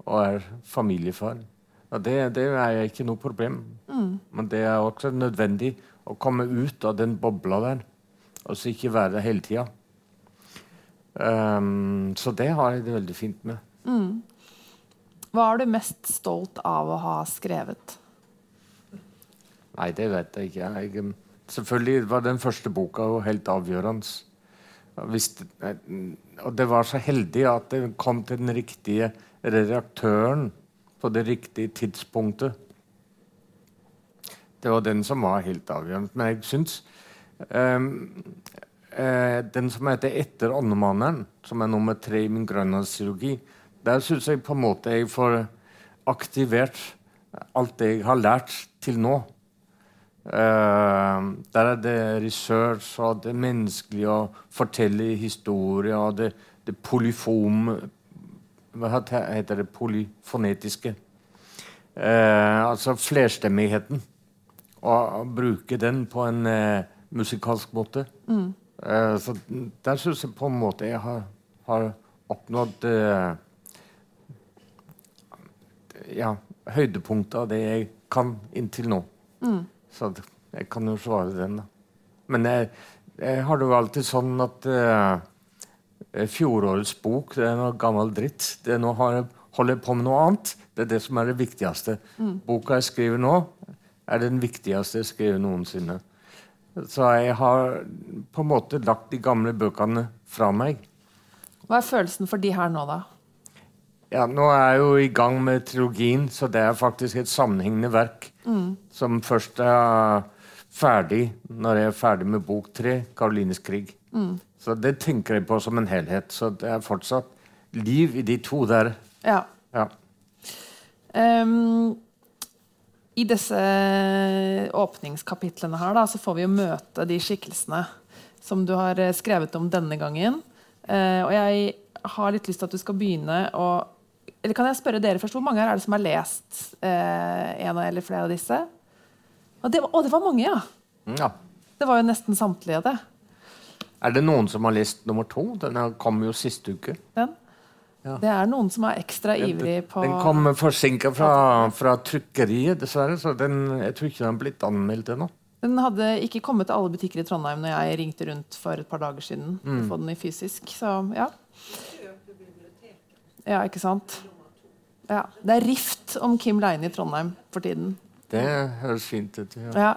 og er familiefar. Og det, det er ikke noe problem. Men det er også nødvendig å komme ut av den bobla der, og så ikke være der hele tida. Um, så det har jeg det veldig fint med. Hva er du mest stolt av å ha skrevet? Nei, det vet jeg ikke. Jeg, um, selvfølgelig var den første boka jo helt avgjørende. Det- og det var så heldig at det kom til den riktige redaktøren på det riktige tidspunktet. Det var den som var helt avgjørende. Men jeg syns um, uh, Den som heter 'Etter åndemannen', som er nummer tre i min grønlandskirurgi, der syns jeg på en måte jeg får aktivert alt det jeg har lært til nå. Eh, der er det research og det menneskelige og fortelle historier og det, det polyfom Hva heter det? Polyfonetiske. Uh, altså flerstemmigheten. Og, bruke den på en uh, musikalsk måte. Eh, så der syns jeg på en måte jeg har, har oppnådd ja, høydepunktet av det jeg kan inntil nå. Så jeg kan jo svare den, da. Men jeg, jeg har det jo alltid sånn at uh, fjorårets bok det er noe gammel dritt. Det er nå har jeg, holder jeg på med noe annet. Det er det som er det viktigste. Boka jeg skriver nå, er den viktigste jeg skriver noensinne. Så jeg har på en måte lagt de gamle bøkene fra meg. Hva er følelsen for de her nå, da? Ja, Nå er jeg jo i gang med trilogien, så det er faktisk et sammenhengende verk. Som først er ferdig når jeg er ferdig med bok tre, 'Karolines krig'. Så det tenker jeg på som en helhet. Så det er fortsatt liv i de to der. Ja. Ja. Um, I disse åpningskapitlene her da, så får vi jo møte de skikkelsene som du har eh, skrevet om denne gangen. Uh, og jeg har litt lyst til at du skal begynne å Eller kan jeg spørre dere først, hvor mange her er det som har lest eh, en eller flere av disse? Og det, var- å, det var mange, ja! ja. Det var jo nesten samtlige, det. Er det noen som har lest nummer to? Den kom jo sist uke. Den. Ja. Det er noen som er ekstra ivrig på Den kom forsinka fra, fra trykkeriet, dessverre. Så den, jeg tror ikke den har blitt anmeldt ennå. Den hadde ikke kommet til alle butikker i Trondheim når jeg ringte rundt for et par dager siden. Mm. få den i fysisk, så ja. Ja, ikke sant? Ja. Det er rift om Kim Leine i Trondheim for tiden. Det høres fint ut. Ja. Ja.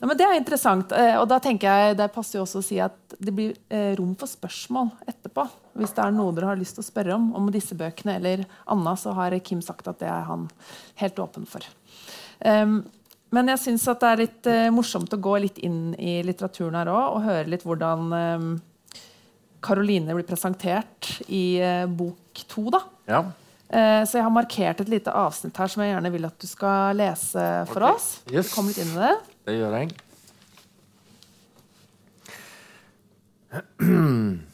ja, men Det er interessant. eh, Og da tenker jeg, det passer jo også å si at det blir eh, rom for spørsmål etterpå. Hvis det er noe dere har lyst til å spørre om om disse bøkene eller Anna, så har Kim sagt at det er han helt åpen for. Um, men jeg syns det er litt uh, morsomt å gå litt inn i litteraturen her òg, og høre litt hvordan um, Karoline blir presentert i uh, bok to. da. ja. Eh, Så jeg har markert et lite avsnitt her som jeg gjerne vil at du skal lese for okay. oss. Yes. Kom litt inn i det. Det gjør jeg.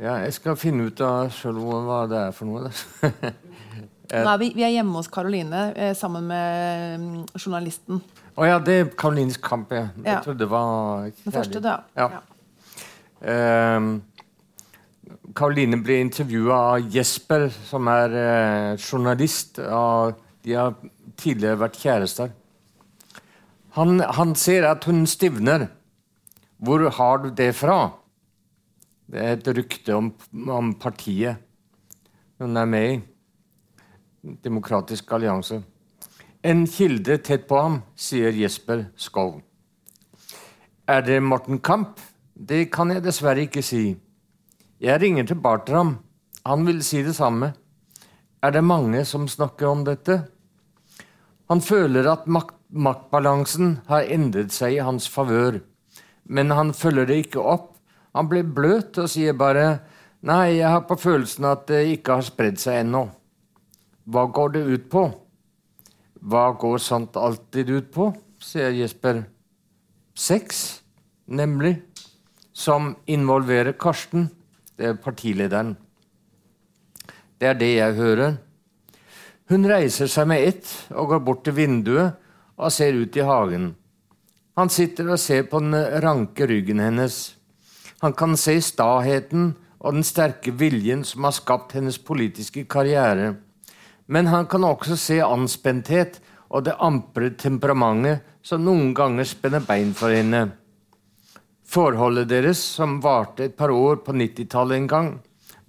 Ja, jeg skal finne ut av sjøl hva det er for noe. er vi, vi er hjemme hos Karoline eh, sammen med mm, journalisten. Å ja, det er Karolines kamp, ja. Jeg Ja. trodde det var kjærlig. Den første, da. Ja. Ehm, Karoline ble intervjua av Jesper, som er eh, journalist. Og de har tidligere vært kjærester. Han, han ser at hun stivner. Hvor har du det fra? Det er et rykte om, om partiet hun er med i. Demokratisk allianse. en kilde tett på ham, sier Jesper Skov. Er det Morten Kamp? Det kan jeg dessverre ikke si. Jeg ringer til Bartram. Han vil si det samme. Er det mange som snakker om dette? Han føler at makt, maktbalansen har endret seg i hans favør, men han følger det ikke opp. Han blir bløt og sier bare 'Nei, jeg har på følelsen at det ikke har spredd seg ennå'. Hva går det ut på? Hva går sant alltid ut på? sier Jesper. Sex, nemlig. Som involverer Karsten. Det er partilederen. Det er det jeg hører. Hun reiser seg med ett og går bort til vinduet og ser ut i hagen. Han sitter og ser på den ranke ryggen hennes. Han kan se staheten og den sterke viljen som har skapt hennes politiske karriere. Men han kan også se anspenthet og det ampre temperamentet som noen ganger spenner bein for henne. Forholdet deres, som varte et par år på 90-tallet en gang,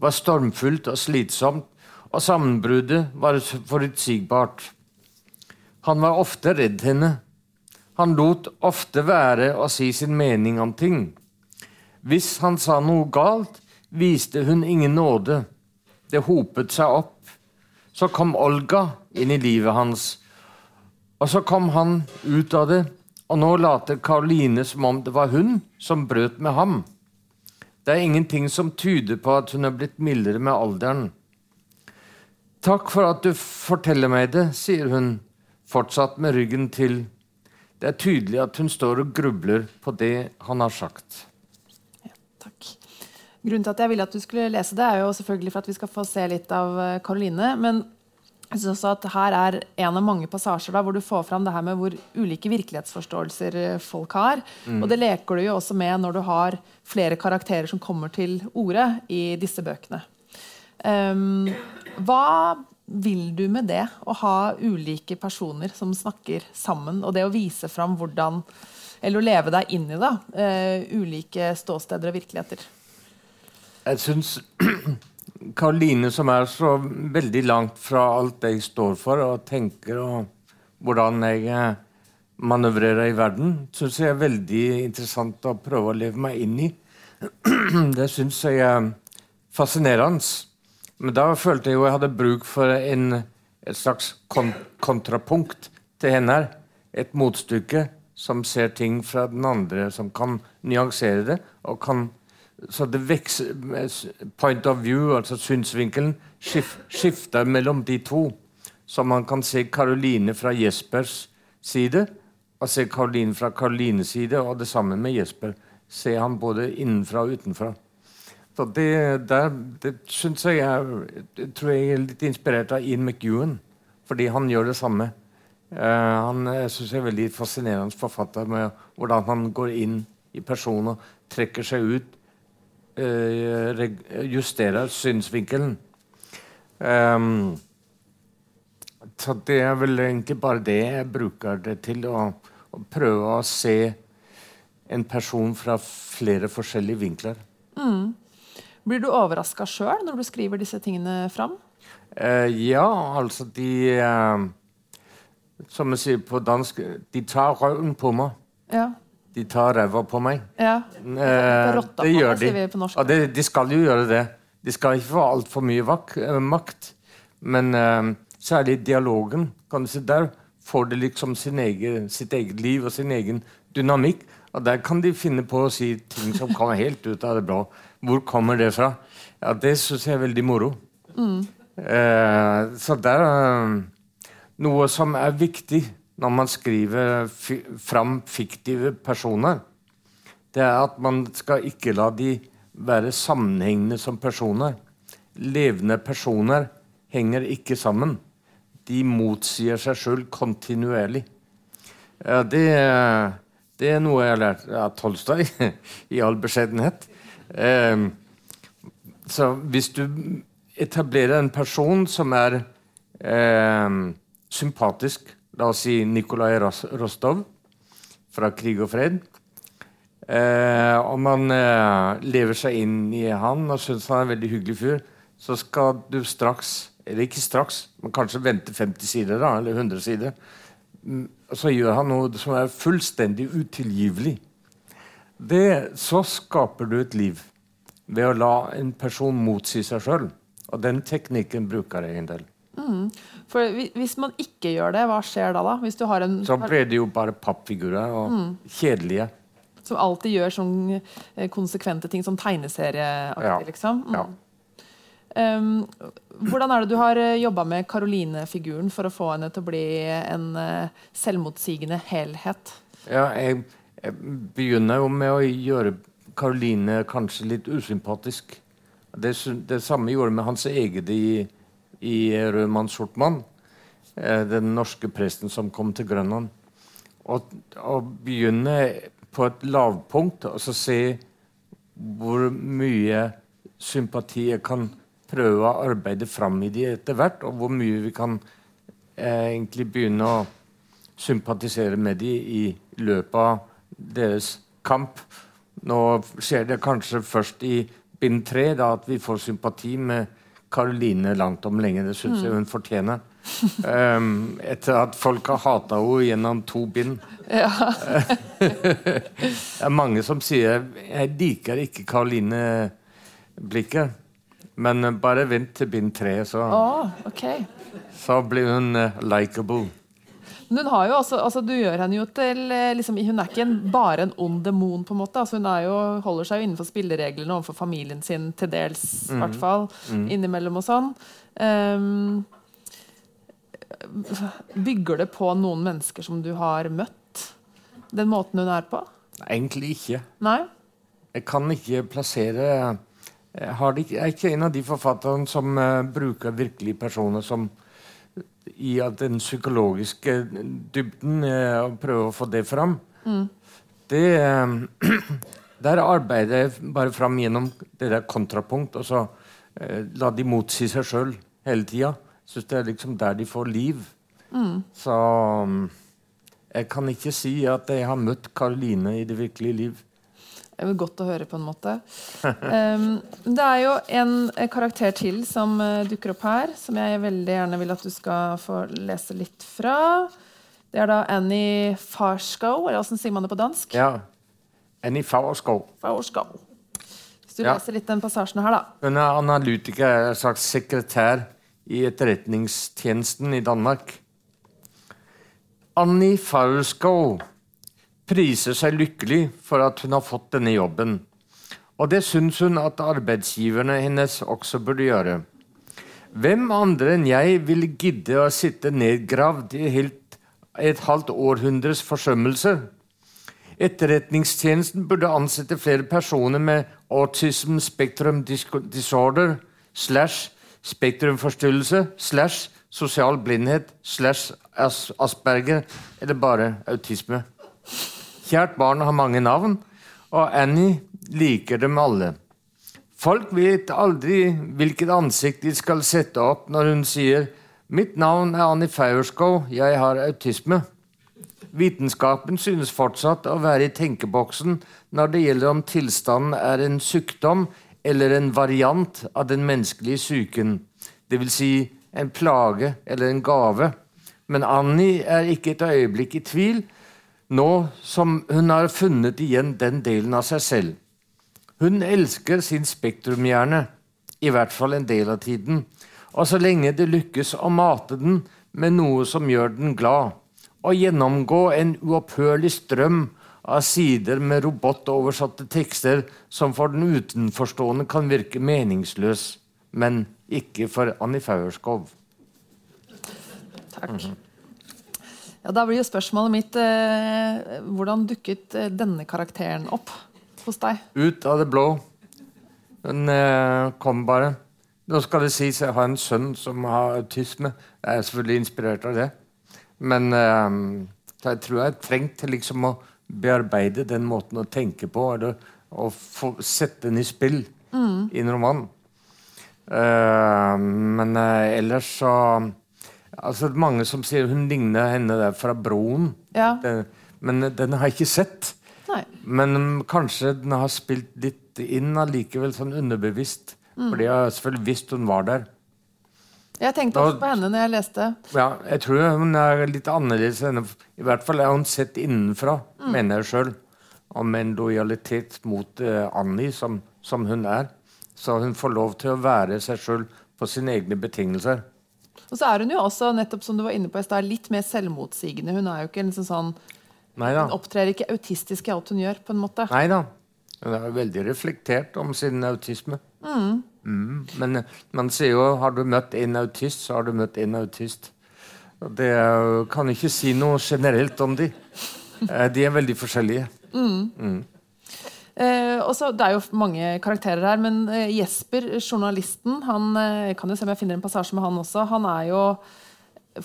var stormfullt og slitsomt, og sammenbruddet var forutsigbart. Han var ofte redd henne. Han lot ofte være å si sin mening om ting. Hvis han sa noe galt, viste hun ingen nåde. Det hopet seg opp. Så kom Olga inn i livet hans. Og så kom han ut av det, og nå later Karoline som om det var hun som brøt med ham. Det er ingenting som tyder på at hun er blitt mildere med alderen. Takk for at du forteller meg det, sier hun, fortsatt med ryggen til. Det er tydelig at hun står og grubler på det han har sagt. Ja, takk. Grunnen til at jeg ville at du skulle lese det, er jo selvfølgelig for at vi skal få se litt av Karoline. Men jeg synes også at her er en av mange passasjer da, hvor du får fram det her med hvor ulike virkelighetsforståelser folk har. Mm. Og det leker du jo også med når du har flere karakterer som kommer til orde i disse bøkene. Um, hva vil du med det, å ha ulike personer som snakker sammen, og det å vise fram hvordan Eller å leve deg inn i da, uh, ulike ståsteder og virkeligheter? Jeg syns Karoline, som er så veldig langt fra alt jeg står for og tenker, og hvordan jeg eh, manøvrerer i verden, syns jeg er veldig interessant å prøve å leve meg inn i. Det syns jeg er fascinerende. Men da følte jeg jo jeg hadde bruk for en, et slags kon kontrapunkt til henne. Et motstykke som ser ting fra den andre, som kan nyansere det og kan så det vekser, point of view, altså synsvinkelen, skif, skifter mellom de to. Så man kan se Karoline fra Jespers side og se Karoline fra Karolines side, og det samme med Jesper. Se han både innenfra og utenfra. Så det, der, det syns jeg er tror jeg er litt inspirert av Ian McEwan, fordi han gjør det samme. Uh, han syns jeg er veldig fascinerende forfatter med hvordan han går inn i personer, trekker seg ut Eh, justere synsvinkelen. Um, så det er vel egentlig bare det jeg bruker det til. Å, å prøve å se en person fra flere forskjellige vinkler. Mm. Blir du overraska sjøl når du skriver disse tingene fram? Uh, ja, altså de uh, Som jeg sier på dansk De tar røven på meg. Ja. De tar ræva på meg. Ja. Eh, det gjør de. Ja, det, de skal jo gjøre det. De skal ikke få altfor mye vak, eh, makt. Men eh, særlig dialogen. kan du si, Der får de liksom egen, sitt eget liv og sin egen dynamikk. Og der kan de finne på å si ting som kommer helt ut av det blå. Hvor kommer det fra? Ja, Det syns jeg er veldig moro. Mm. Eh, så det er eh, noe som er viktig når man skriver fram fiktive personer, det er at man skal ikke la de være sammenhengende som personer. Levende personer henger ikke sammen. De motsier seg sjøl kontinuerlig. Det, det, er noe jeg har lært av Tolstoy, i all beskjedenhet. Ehm, så hvis du etablerer en person som er eh, sympatisk La oss si Nikolai Rostov fra 'Krig og fred'. Eh, om man eh, lever seg inn i han og syns han er en veldig hyggelig fyr, så skal du straks Eller ikke straks, men kanskje vente 50 sider da, eller 100 sider. Mm, Så gjør han noe som er fullstendig utilgivelig. Det, så skaper du et liv ved å la en person motsi seg sjøl. Og den teknikken bruker jeg en del. For Hvis man ikke gjør det, hva skjer da? da? Hvis du har en Så blir det jo bare pappfigurer og kjedelige. som alltid gjør sånn eh, konsekvente ting, sånn tegneserieaktig, Ja. liksom. Mm. Ja. Um, hvordan er det du har jobba med Karoline-figuren for å få henne til å bli en eh, selvmotsigende helhet? Ja, jeg, jeg begynner jo med å gjøre Karoline kanskje litt usympatisk. Det, det samme gjorde jeg med hans eget i, i Rødmann Sortmann. Eh, den norske presten som kom til Grønland. Og, begynne på et lavpunkt og så se hvor mye sympati jeg kan prøve å arbeide fram i de etter hvert, og hvor mye vi kan eh, egentlig begynne å sympatisere med de i løpet av deres kamp. Nå skjer det kanskje først i bind tre at vi får sympati med Karoline langt om lenge. Det syns jeg hun fortjener. Um, etter at folk har hata henne gjennom to bind. det er mange som sier 'jeg liker ikke Karoline-blikket'. Men eh, bare vent til bind tre, så, oh, okay. så blir hun uh, likeable. Men hun har jo også, altså du gjør henne jo til eh, liksom, Hun er ikke en, bare en ond demon, på en måte. Altså, hun er jo, holder seg jo innenfor spillereglene overfor familien sin, til dels, i hvert fall. Innimellom og sånn. Um, bygger det på noen mennesker som du har møtt? Den måten hun er på? Egentlig ikke. Nei? Jeg kan ikke plassere Jeg, har det ikke, jeg er ikke en av de forfatterne som uh, bruker virkelige personer som i at den psykologiske dybden eh, og prøve å få det fram. Det eh, Der arbeider jeg bare fram gjennom det der kontrapunkt, og så eh, la de motsi seg sjøl hele tida. Syns det er liksom der de får liv. Så mm, jeg kan ikke si at jeg har møtt Karoline i det virkelige liv. Godt å høre, på en måte. Um, det er jo en eh, karakter til som eh, dukker opp her, som jeg veldig gjerne vil at du skal få lese litt fra. Det er da Annie Farskow, eller hvordan sier man det på dansk? Ja. Annie Farskow. Farskow. Hvis du Ja. leser litt den passasjen her, da. Hun er analytiker, en slags sekretær i etterretningstjenesten i Danmark. Annie Fagerskov priser seg lykkelig for at hun har fått denne jobben. Og det syns hun at arbeidsgiverne hennes også burde gjøre. Hvem andre enn jeg ville gidde å sitte nedgravd i helt, et halvt århundres forsømmelse? Etterretningstjenesten burde ansette flere personer med autism spectrum disorder slash spektrumforstyrrelse slash sosial blindhet slash asperger eller bare autisme. Kjært barn har mange navn, og Annie liker dem alle. Folk vet aldri hvilket ansikt de skal sette opp når hun sier 'Mitt navn er Annie Faurskow, jeg har autisme'. Vitenskapen synes fortsatt å være i tenkeboksen når det gjelder om tilstanden er en sykdom eller en variant av den menneskelige syken, dvs. Si en plage eller en gave. Men Annie er ikke et øyeblikk i tvil, nå som hun har funnet igjen den delen av seg selv. Hun elsker sin spektrumhjerne, i hvert fall en del av tiden. Og så lenge det lykkes å mate den med noe som gjør den glad, og gjennomgå en uopphørlig strøm av sider med robotoversatte tekster som for den utenforstående kan virke meningsløs, men ikke for Annie Faurskov. Takk. Ja, Da blir jo spørsmålet mitt eh, hvordan dukket eh, denne karakteren opp hos deg? Ut av det blå. Den eh, kom bare. Nå skal det sies jeg har en sønn som har autisme. Jeg er selvfølgelig inspirert av det. Men eh, jeg tror jeg trengte liksom å bearbeide den måten å tenke på. Eller å få, sette den i spill i en roman. Eh, men eh, ellers så Altså Mange som sier hun ligner henne der fra Broen. Ja. Den, men den har jeg ikke sett. Nei. Men mm, kanskje den har spilt litt inn allikevel, sånn underbevisst. Fordi jeg har selvfølgelig visst hun var der. Jeg tenkte også på henne når jeg leste. Ja, jeg tror hun er litt annerledes enn I hvert fall er hun sett innenfra, Mm. mener jeg sjøl. med en lojalitet mot uh, Annie, som, som hun er. Så hun får lov til å være seg sjøl på sine egne betingelser. Og så er hun jo også, nettopp som du var inne på i litt mer selvmotsigende. Hun er jo ikke liksom sånn Nei da. Hun opptrer ikke autistisk i alt hun gjør, på en måte. Nei da. Hun er veldig reflektert om sin autisme. Mm. Men eh, man sier jo har du møtt en autist, så har du møtt en autist. Det kan ikke si noe generelt om de. Eh, De er veldig forskjellige. Eh, også, Det er jo mange karakterer her, men eh, Jesper, journalisten, han eh, jeg kan jo se om jeg finner en passasje med han også. Han er jo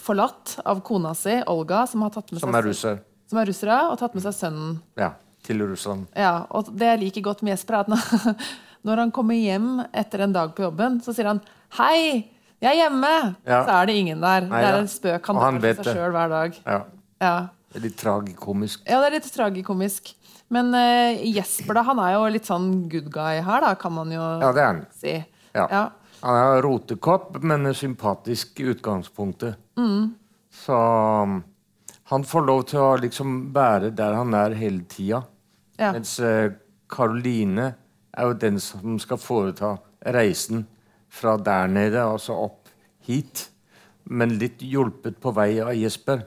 forlatt av kona si, Olga, som har tatt med Som seg er russer. som er russere, og tatt med seg sønnen. Ja, til Russland. Ja, og Det jeg liker godt med Jesper, er at når, når han kommer hjem etter en dag på jobben, så sier han 'Hei, jeg er hjemme!' Ja. Så er det ingen der. Nei, det er en spøk han han drar for seg sjøl hver dag. Ja. Ja. Det er litt tragikomisk. Ja, det er litt tragikomisk. Men uh, Jesper da, han er jo litt sånn good guy her, da, kan man jo Ja, det er han. si. Ja. Ja. Han er rotekopp, men er sympatisk i utgangspunktet. Så um, han får lov til å liksom være der han er hele tida. Ja. Mens Karoline Caroline er jo den som skal foreta reisen fra der nede og så opp hit. Men litt hjulpet på vei av Jesper.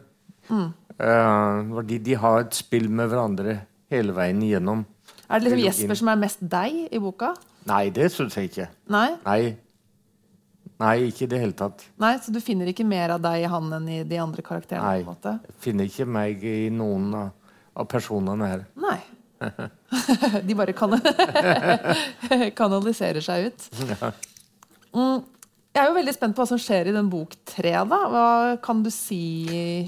Eh, fordi de har et spill med hverandre hele veien igjennom. Er det liksom Jesper som er mest deg i boka? Nei, det syns jeg ikke. Nei? Nei. Nei, ikke i det hele tatt. Nei, Så du finner ikke mer av deg i han enn i de andre karakterene? Nei. på en måte? Jeg finner ikke meg i noen av, av personene her. Nei. De bare kan kanaliserer seg ut. Ja. Mm. Jeg er jo veldig spent på hva som skjer i den bok tre. da. Hva kan du si?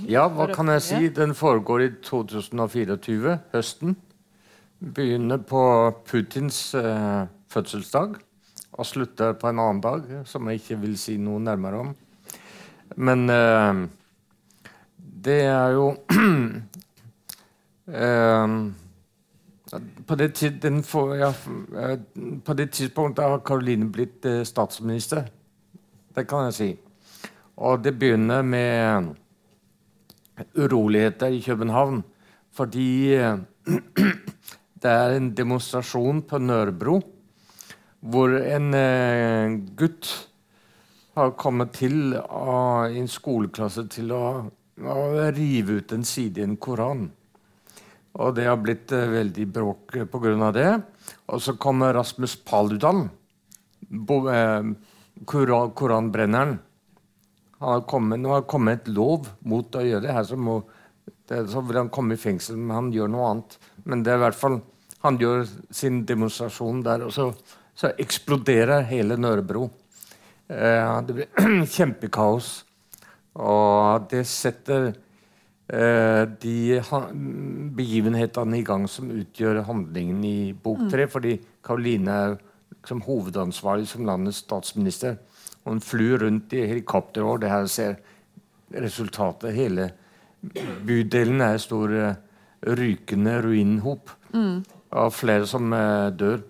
Ja, hva kan jeg si? Den foregår i 2024, høsten. Begynner på Putins eh, fødselsdag og slutter på en annen dag, som jeg ikke vil si noe nærmere om. Men eh, det er jo eh, på, det får, ja, eh, på det tidspunktet har Caroline blitt eh, statsminister. Det kan jeg si. Og det begynner med uroligheter i København. Fordi eh, det er en demonstrasjon på Nørbro hvor en eh, gutt har kommet til av en skoleklasse til å, å rive ut en side i en koran. Og det har blitt eh, veldig bråk pga. det. Og så kommer Rasmus Paludan, bo, eh, koran, koranbrenneren. Han har kommet, nå har kommet et lov mot å gjøre det her. Så, må, det, så vil han komme i fengsel, men han gjør noe annet. Men det er i hvert fall, han gjør sin demonstrasjon der, og så, så eksploderer hele Nørebro. Eh, det blir kjempekaos. Og det setter eh, de begivenhetene i gang som utgjør handlingen i bok tre. Fordi Karoline er liksom hovedansvarlig som landets statsminister. Og Hun flyr rundt i helikopter, og det her ser resultatet. Hele bydelen er stor eh, rykende ruinhop av flere som eh, dør.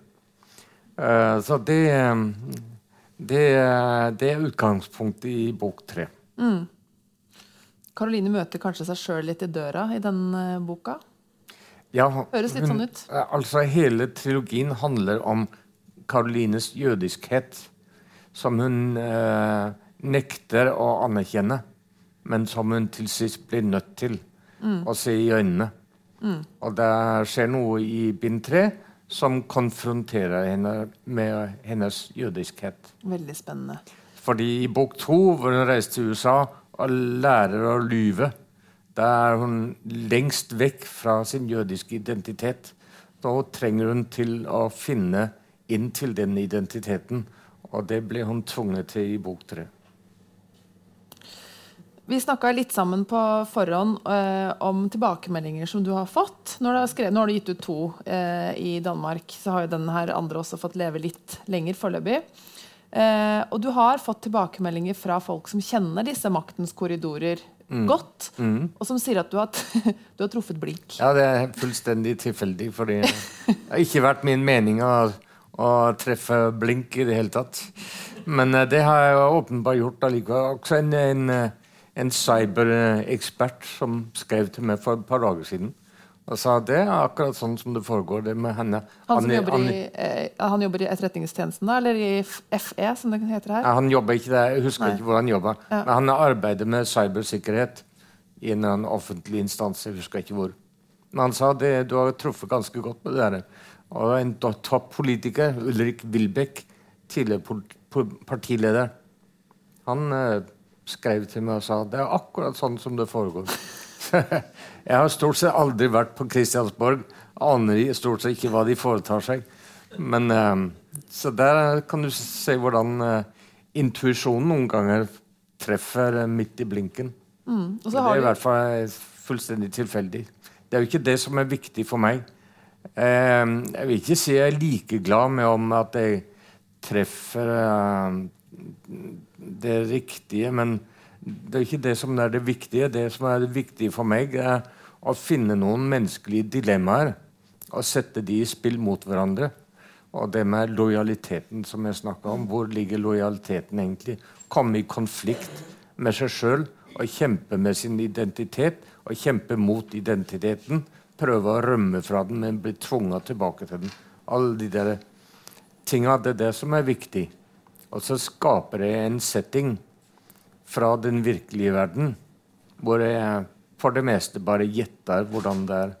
Eh, så det, det, det er utgangspunktet i bok tre. Karoline møter kanskje seg sjøl litt i døra i den boka? Ja, Høres litt hun- sånn ut. Altså, hele trilogien handler om Karolines jødiskhet, som hun eh, nekter å anerkjenne, men som hun til sist blir nødt til å se i øynene. Og det skjer noe i bind tre som konfronterer henne med hennes jødiskhet. Veldig spennende. Fordi i bok to, hvor hun reiser til USA og lærer å lyve, da er hun lengst vekk fra sin jødiske identitet. Da trenger hun til å finne inn til den identiteten. Og det ble hun tvunget til i bok tre. Vi snakka litt sammen på forhånd eh, om tilbakemeldinger som du har fått. Når du har, skrevet, nå har du gitt ut to eh, i Danmark, så har jo den her andre også fått leve litt lenger foreløpig. Eh, og du har fått tilbakemeldinger fra folk som kjenner disse maktens korridorer godt, og som sier at du har, du har truffet blink. Ja, det er fullstendig tilfeldig, for det har ikke vært min mening å, å treffe blink i det hele tatt. Men uh, det har jeg åpenbart gjort allikevel. Også en, en, eh, en cyberekspert som skrev til meg for et par dager siden. Og sa det er akkurat sånn som det foregår det med henne. Han, som jobber, i, eh, han jobber i Etterretningstjenesten, da? Eller i FE, som det heter her? Nei, han jobber ikke der. Jeg husker Nei. ikke hvor han jobber. Ja. Men han arbeider med cybersikkerhet i en eller annen offentlig instans. Jeg husker ikke hvor. Men han sa det, du har truffet ganske godt med det der. Og en toppolitiker, Ulrik Wilbeck, tidligere partileder, han eh, skrev til meg og sa det er akkurat sånn som det foregår. jeg har stort sett aldri vært på Kristiansborg. Aner stort sett ikke hva de foretar seg. Men, uh, så der kan du se hvordan intuisjonen noen ganger treffer midt i blinken. Mm. det er i hvert fall fullstendig tilfeldig. Det er jo ikke det som er viktig for meg. Jeg vil ikke si jeg er like glad med om at jeg treffer det riktige, men det er ikke det som er det viktige. Det som er det viktige for meg, er å finne noen menneskelige dilemmaer og sette de i spill mot hverandre. Og det med lojaliteten som jeg snakka om. Hvor ligger lojaliteten egentlig? Komme i konflikt med seg sjøl og kjempe med sin identitet og kjempe mot identiteten. Prøve å rømme fra den, men bli tvunget tilbake til den. Alle de der tinga. Det er det som er viktig. Og så skaper det en setting fra den virkelige verden, hvor jeg for det meste bare gjetter hvordan det er.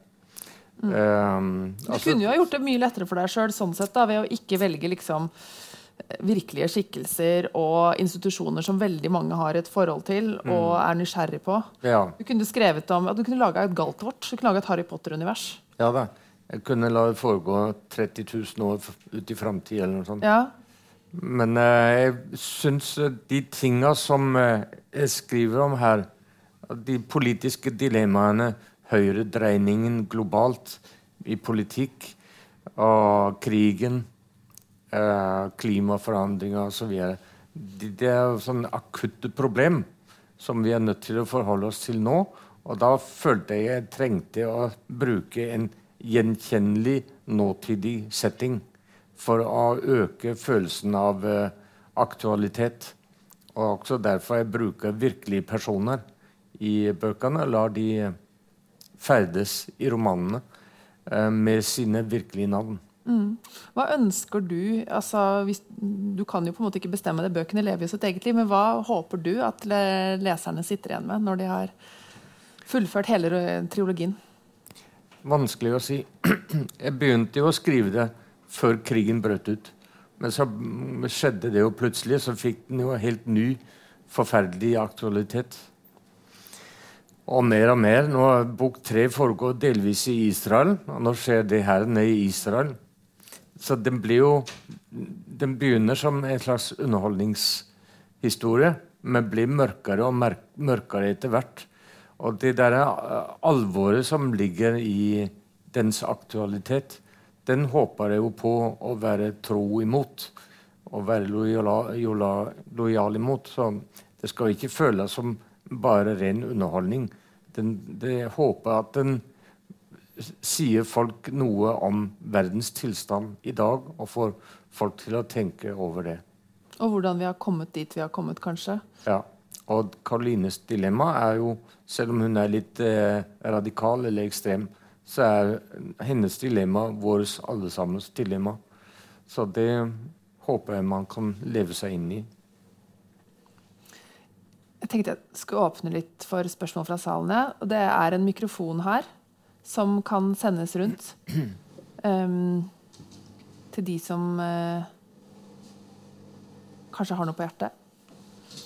Mm. Um, altså, du kunne jo ha gjort det mye lettere for deg sjøl sånn sett, da, ved å ikke velge liksom, virkelige skikkelser og institusjoner som veldig mange har et forhold til mm. og er nysgjerrig på. Ja. Du kunne skrevet om, du kunne laga et Galtvort, du kunne laga et Harry Potter-univers. Ja da. Jeg kunne la det foregå 30 000 år ut i framtida eller noe sånt. Ja. Men uh, jeg syns de tinga som uh, jeg skriver om her, de politiske dilemmaene, høyredreiningen globalt i politikk, og krigen, uh, klimaforandringer osv. Det, det er sånn akutte problem som vi er nødt til å forholde oss til nå. Og da følte jeg jeg trengte å bruke en gjenkjennelig nåtidig setting for å øke følelsen av uh, aktualitet. Og også derfor jeg bruker virkelige personer i bøkene. Lar de ferdes i romanene uh, med sine virkelige navn. Mm. Hva ønsker du altså, hvis, Du kan jo på en måte ikke bestemme det, bøkene lever jo sitt eget liv. Men hva håper du at leserne sitter igjen med når de har fullført hele triologien? Vanskelig å si. Jeg begynte jo å skrive det før krigen brøt ut. Men så skjedde det jo plutselig, så fikk den jo helt ny, forferdelig aktualitet. Og mer og mer. Nå Bok tre foregår delvis i Israel, og nå skjer det her nede i Israel. Så den blir jo Den begynner som en slags underholdningshistorie, men blir mørkere og mørkere etter hvert. Og det der alvoret som ligger i dens aktualitet, den håper jeg jo på å være tro imot. Og være lojal, lojal imot. Så det skal ikke føles som bare ren underholdning. Den, det håper at den sier folk noe om verdens tilstand i dag, og får folk til å tenke over det. Og hvordan vi har kommet dit vi har kommet, kanskje? Ja. Og Karolines dilemma er jo, selv om hun er litt eh, radikal eller ekstrem, så er hennes dilemma vårt allesammens dilemma. Så det håper jeg man kan leve seg inn i. Jeg tenkte jeg skulle åpne litt for spørsmål fra salen. og Det er en mikrofon her som kan sendes rundt um, til de som uh, kanskje har noe på hjertet.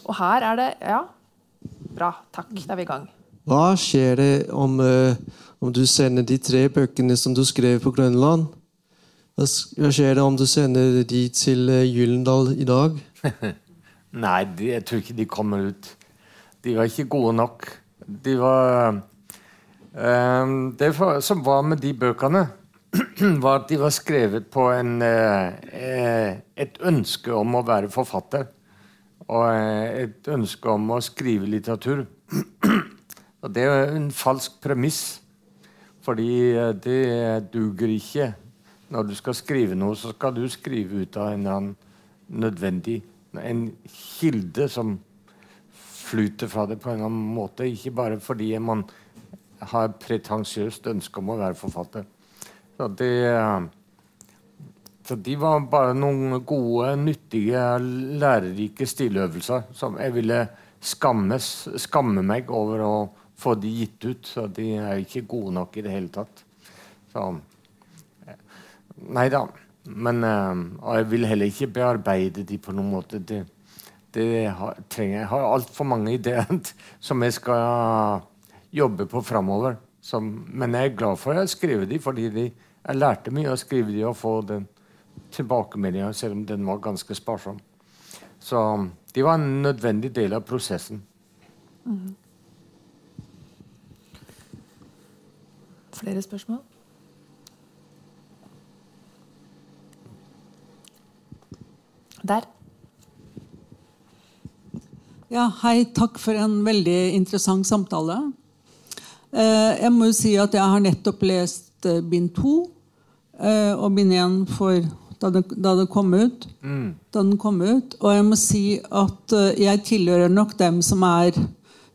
Og her er det Ja, bra. Takk. Da er vi i gang. Hva skjer det om uh, om du sender de tre bøkene som du skrev på Grønland? Hva skjer det om du sender de til eh, Gyllendal i dag? Nei, de, jeg tror ikke de kommer ut. De var ikke gode nok. De var Det for, som var med de bøkene, var at de var skrevet på en, uh, et ønske om å være forfatter. Og et ønske om å skrive litteratur. Og det er en falsk premiss. Fordi eh, det duger ikke. Når du skal skrive noe, så skal du skrive ut av en annen nødvendig en kilde som flyter fra det på en eller annen måte. Ikke bare fordi man har pretensiøst ønske om å være forfatter. Så det så de var bare noen gode, nyttige, lærerike stiløvelser som jeg ville skammes, skamme meg over å få de gitt ut. Så de er ikke gode nok i det hele tatt. Så Nei da. Men Og jeg vil heller ikke bearbeide de på noen måte. Det, det har, trenger, jeg har altfor mange ideer som jeg skal jobbe på framover. Men jeg er glad for at jeg skrev de, fordi de, jeg lærte mye av å skrive de og få den tilbakemeldinga, selv om den var ganske sparsom. Så de var en nødvendig del av prosessen. Mm. Flere spørsmål? Der. Ja, hei. Takk for en veldig interessant samtale. Eh, jeg må jo si at jeg har nettopp lest eh, bind to. Eh, og bind én da, da, det kom ut. Mm. Da den kom ut. Og jeg må si at jeg tilhører nok dem som er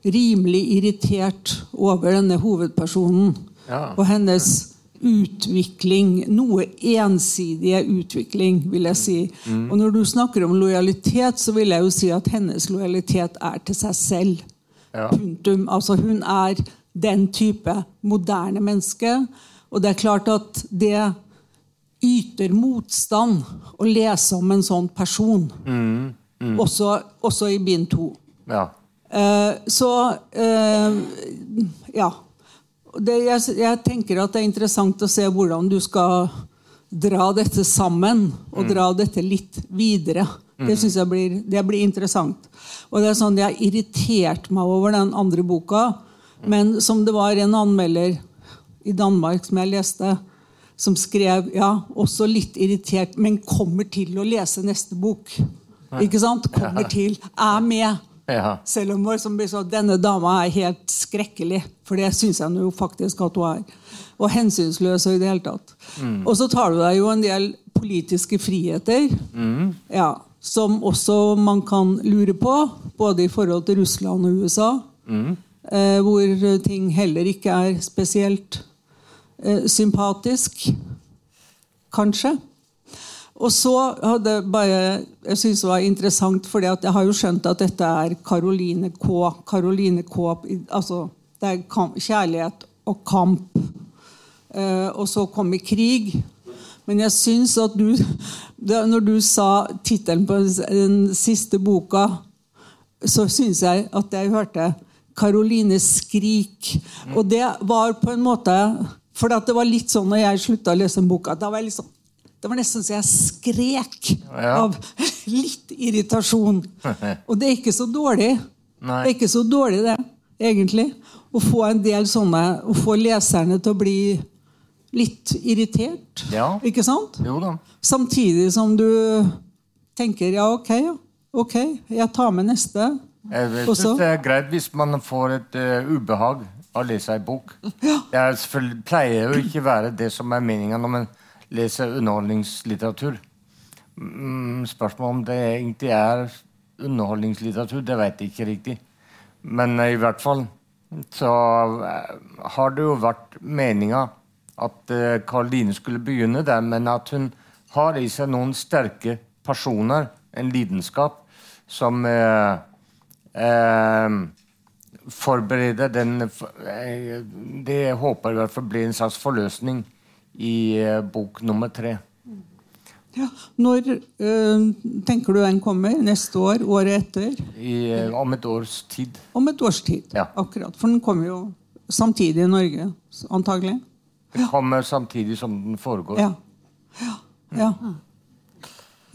rimelig irritert over denne hovedpersonen ja. og hennes utvikling. Noe ensidige utvikling, vil jeg si. Mm. Og når du snakker om lojalitet, så vil jeg jo si at hennes lojalitet er til seg selv. Ja. Punktum. Altså hun er den type moderne menneske. Og det er klart at det yter motstand å lese om en sånn person. Mm. Mm. Også, også, i bind to. Ja. Eh, så eh, ja det, jeg, jeg, tenker at det er interessant å se hvordan du skal dra dette sammen og dra mm. dette litt videre. Det syns jeg blir, det blir interessant. Og det er sånn, Jeg har irritert meg over den andre boka, men som det var en anmelder i Danmark som jeg leste, som skrev ja, også litt irritert, men kommer til å lese neste bok. Ikke sant? Kommer til. Er med. Ja. Selv om som blir så, denne dama er helt skrekkelig. For det syns jeg jo faktisk at hun er. Og hensynsløs i det hele tatt. Mm. Og så tar du deg jo en del politiske friheter. Mm. Ja, som også man kan lure på, både i forhold til Russland og USA. Mm. Eh, hvor ting heller ikke er spesielt eh, sympatisk. Kanskje. Og så hadde bare, jeg synes det var interessant, for jeg har jo skjønt at dette er Caroline K. Caroline K. altså Det er kjærlighet og kamp. Eh, og så kommer krig. Men jeg syns at du Når du sa tittelen på den siste boka, så syns jeg at jeg hørte Karolines skrik. Og det var på en måte For det var litt sånn når jeg slutta å lese boka. da var jeg sånn det var nesten så jeg skrek av litt irritasjon. Og det er ikke så dårlig. Nei. Det er ikke så dårlig, det, egentlig. Å få en del sånne Å få leserne til å bli litt irritert. Ja. Ikke sant? Jo da. Samtidig som du tenker ja, ok, ok, jeg tar med neste. Jeg syns det er greit hvis man får et uh, ubehag av å lese ei bok. Ja. Det pleier jo ikke være det som er meninga når man leser underholdningslitteratur. Mm, spørsmålet om det egentlig er underholdningslitteratur, det vet jeg ikke riktig. Men i hvert fall så uh, har det jo vært meninga at Karoline eh, skulle begynne der, men at hun har i seg noen sterke personer, en lidenskap, som eh, eh, forbereder den Det håper jeg i hvert fall blir en slags forløsning i eh, bok nummer tre. Ja, Når øh, tenker du den kommer? Neste år? Året etter? I, øh, om et års tid. Om et års tid, ja. akkurat. For den kommer jo samtidig i Norge, antagelig. Den kommer samtidig som den foregår. Ja. ja. ja.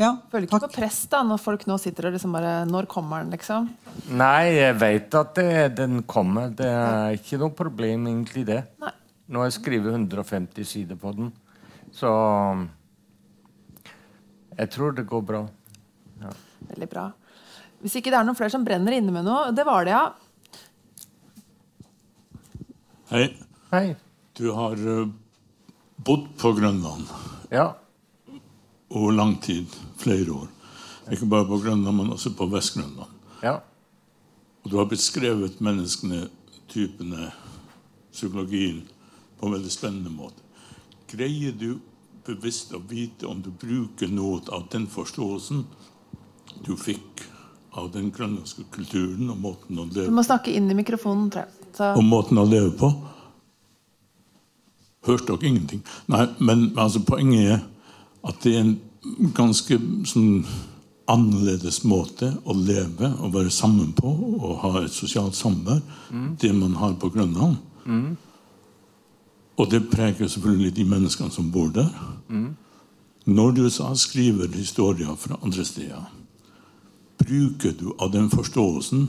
Ja. Føler ikke takk. på press da, når folk nå sitter og liksom bare Når kommer den, liksom? Nei, jeg vet at det, den kommer. Det er ikke noe problem, egentlig, det. Nei. Nå har jeg skrevet 150 sider på den. Så jeg tror det går bra. Ja. Veldig bra. Hvis ikke det er noen flere som brenner inne med noe Det var det, ja. Hei. Hei. Du har uh, bodd på Grønland. Ja. Over lang tid. Flere år. Ikke bare på Grønland, men også på Vest-Grønland. Ja. Og du har beskrevet menneskene, typene, psykologien på en veldig spennende måte. Greier du bevisst å vite om du bruker noe av den forståelsen du fikk av den grønlandske kulturen og måten å leve på? Du må snakke inn i mikrofonen, tror jeg. Så, og måten å leve på? Hørte dere ingenting? Nei, men altså, poenget er at det er en ganske sånn annerledes måte å leve og være sammen på og ha et sosialt samvær, det man har på Grønland. Og det preger selvfølgelig de menneskene som bor der. Når du så skriver historier fra andre steder, bruker du av den forståelsen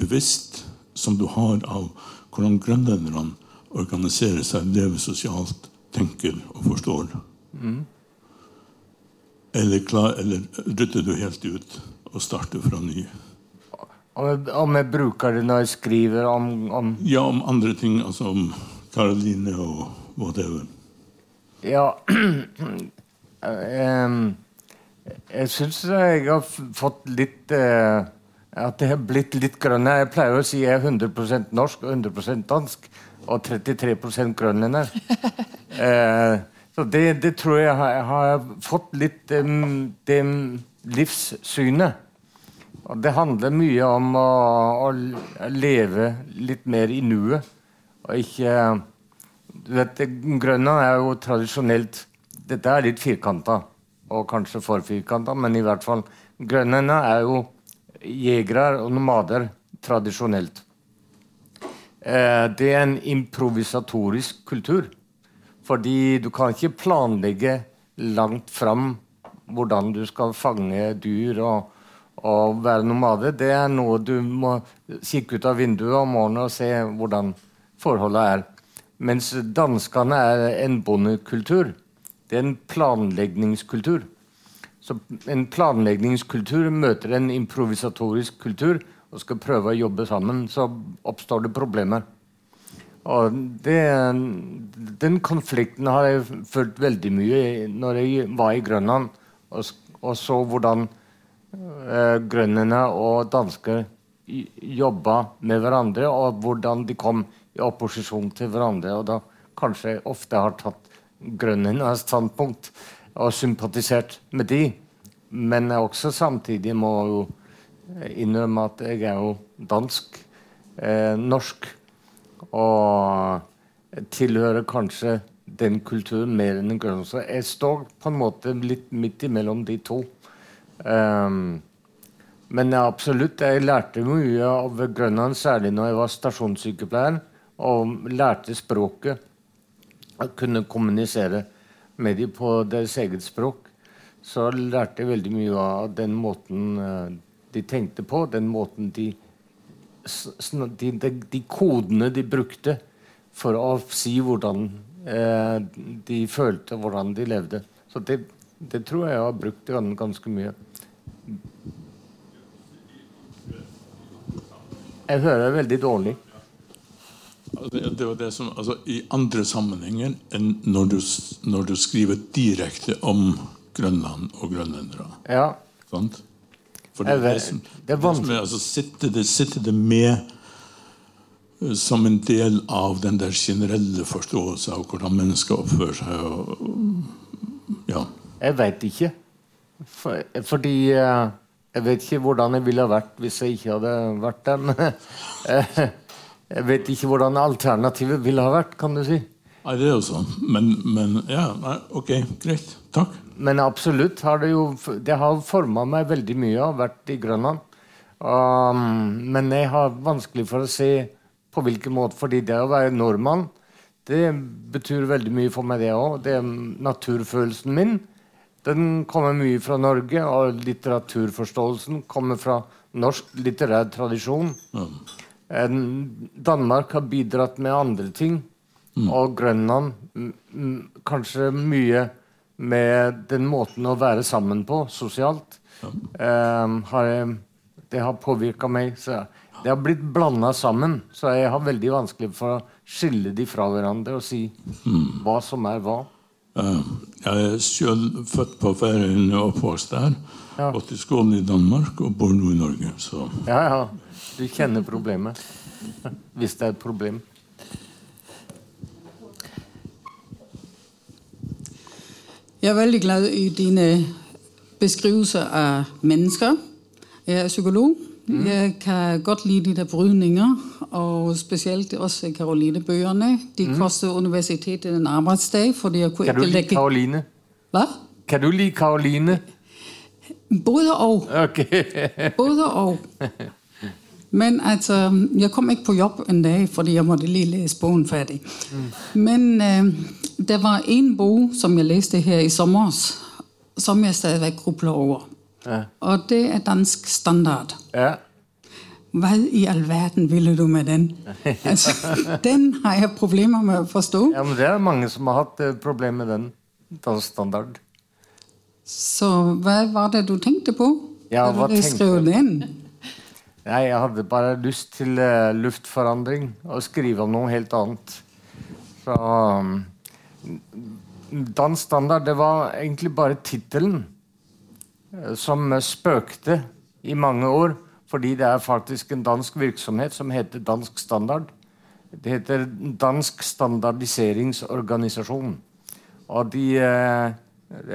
bevisst som du har av hvordan grønlenderne organiserer seg, lever sosialt, tenker og forstår? Eller, klar, eller rutter du helt ut og starter fra ny? Om jeg, om jeg bruker det når jeg skriver om, om Ja, om andre ting, altså om Karoline og whatever. Ja um, Jeg syns jeg har fått litt uh, At det har blitt litt grønnere. Jeg pleier å si jeg er 100% norsk og 100% dansk. Og 33 grønlender. eh, så det, det tror jeg har, har fått litt em, det livssynet. Og det handler mye om å, å leve litt mer i nuet. Og ikke du vet, Grønland er jo tradisjonelt Dette er litt firkanta, og kanskje for firkanta, men i hvert fall Grønlenderne er jo jegere og nomader tradisjonelt. Eh, det er en improvisatorisk kultur. Fordi du kan ikke planlegge langt fram hvordan du skal fange dyr og, og være nomade. Det er noe du må kikke ut av vinduet om morgenen og se hvordan forholdet er. Mens danskene er en bondekultur. Det er en planleggingskultur. Så en planleggingskultur møter en improvisatorisk kultur og skal prøve å jobbe sammen, så oppstår det problemer. Og det, den konflikten har jeg følt veldig mye når jeg var i Grønland og, og så hvordan eh, grønlendere og dansker jobba med hverandre, og hvordan de kom i opposisjon til hverandre. Og da kanskje jeg ofte har tatt grønlendernes standpunkt og sympatisert med de. Men jeg også samtidig må jo innrømme at jeg er jo dansk, eh, norsk, og tilhører kanskje den kulturen mer enn den grønne. Så jeg står på en måte litt midt imellom de to. Um, men absolutt, jeg lærte mye av Grønland, særlig når jeg var stasjonssykepleier, og lærte språket. Jeg kunne kommunisere med dem på deres eget språk. Så lærte jeg veldig mye av den måten eh, de tenkte på, den måten de de, de, de kodene de brukte for å si hvordan eh, de følte, hvordan de levde. Så det, det tror jeg jeg har brukt ganske mye. Jeg hører veldig dårlig. Det, det var det som, altså, I andre sammenhenger enn når du, når du skriver direkte om Grønland og grønlendere. Ja. Sant? For det, det, som, det er vanskelig. altså, sitter, det, sitter det med eh, som en del av den der generelle forståelse av hvordan mennesker oppfører seg? Og, ja. Jeg veit ikke. For, fordi eh, jeg vet ikke hvordan jeg ville ha vært hvis jeg ikke hadde vært den. Eh, jeg vet ikke hvordan alternativet ville ha vært, kan du si. Nei, det er jo sånn. Men, men ja, ok, greit. Takk. Men absolutt har det jo Det har forma meg veldig mye. Jeg har vært i Grønland. Um, men jeg har vanskelig for å se på hvilken måte Fordi det å være nordmann, det betyr veldig mye for meg, det òg. Det naturfølelsen min. Den kommer mye fra Norge, og litteraturforståelsen kommer fra norsk litterær tradisjon. Eh, Danmark har bidratt med andre ting. Og Grønland mm, mm, kanskje mye med den måten å være sammen på sosialt. Um, har jeg, det har påvirka meg. Så det har blitt blanda sammen. Så jeg har veldig vanskelig for å skille de fra hverandre og si hva som er hva. Uh, Jeg er selv født på Færøyene og oppvokst der. Gått i skolen i Danmark og bor nå i Norge. Så Ja, ja. Du kjenner problemet. Hvis det er et problem. Jeg er veldig glad i dine beskrivelser av mennesker. Jeg er psykolog. Jeg kan godt lide de der brydninger, og spesielt også Karoline-bøkene. De koster universitetet en arbeidsdag. fordi jeg kunne Kan du ikke legge... Karoline? Hva? Kan du like Karoline? Både og. Okay. Både og. Men altså, jeg kom ikke på jobb en dag, fordi jeg måtte lige læse bogen ferdig. Men øh, der var en bog, som jeg læste her i sommer, som jeg stadigvæk grubler over. Ja. Og det er dansk standard. Ja. Hva i all verden ville du med den? Altså, den har jeg problemer med å forstå. ja, men det er mange som har hatt eh, problemer med den. Dansk standard. Så hva var det du tenkte på Ja, hva du tenkte skrev den? Nei, jeg hadde bare lyst til uh, luftforandring og skrive om noe helt annet. Så um, Dansk standard, det var egentlig bare tittelen eh, som spøkte i mange år. Fordi det er faktisk en dansk virksomhet som heter Dansk Standard. Det heter Dansk Standardiseringsorganisasjon. Og de, eh,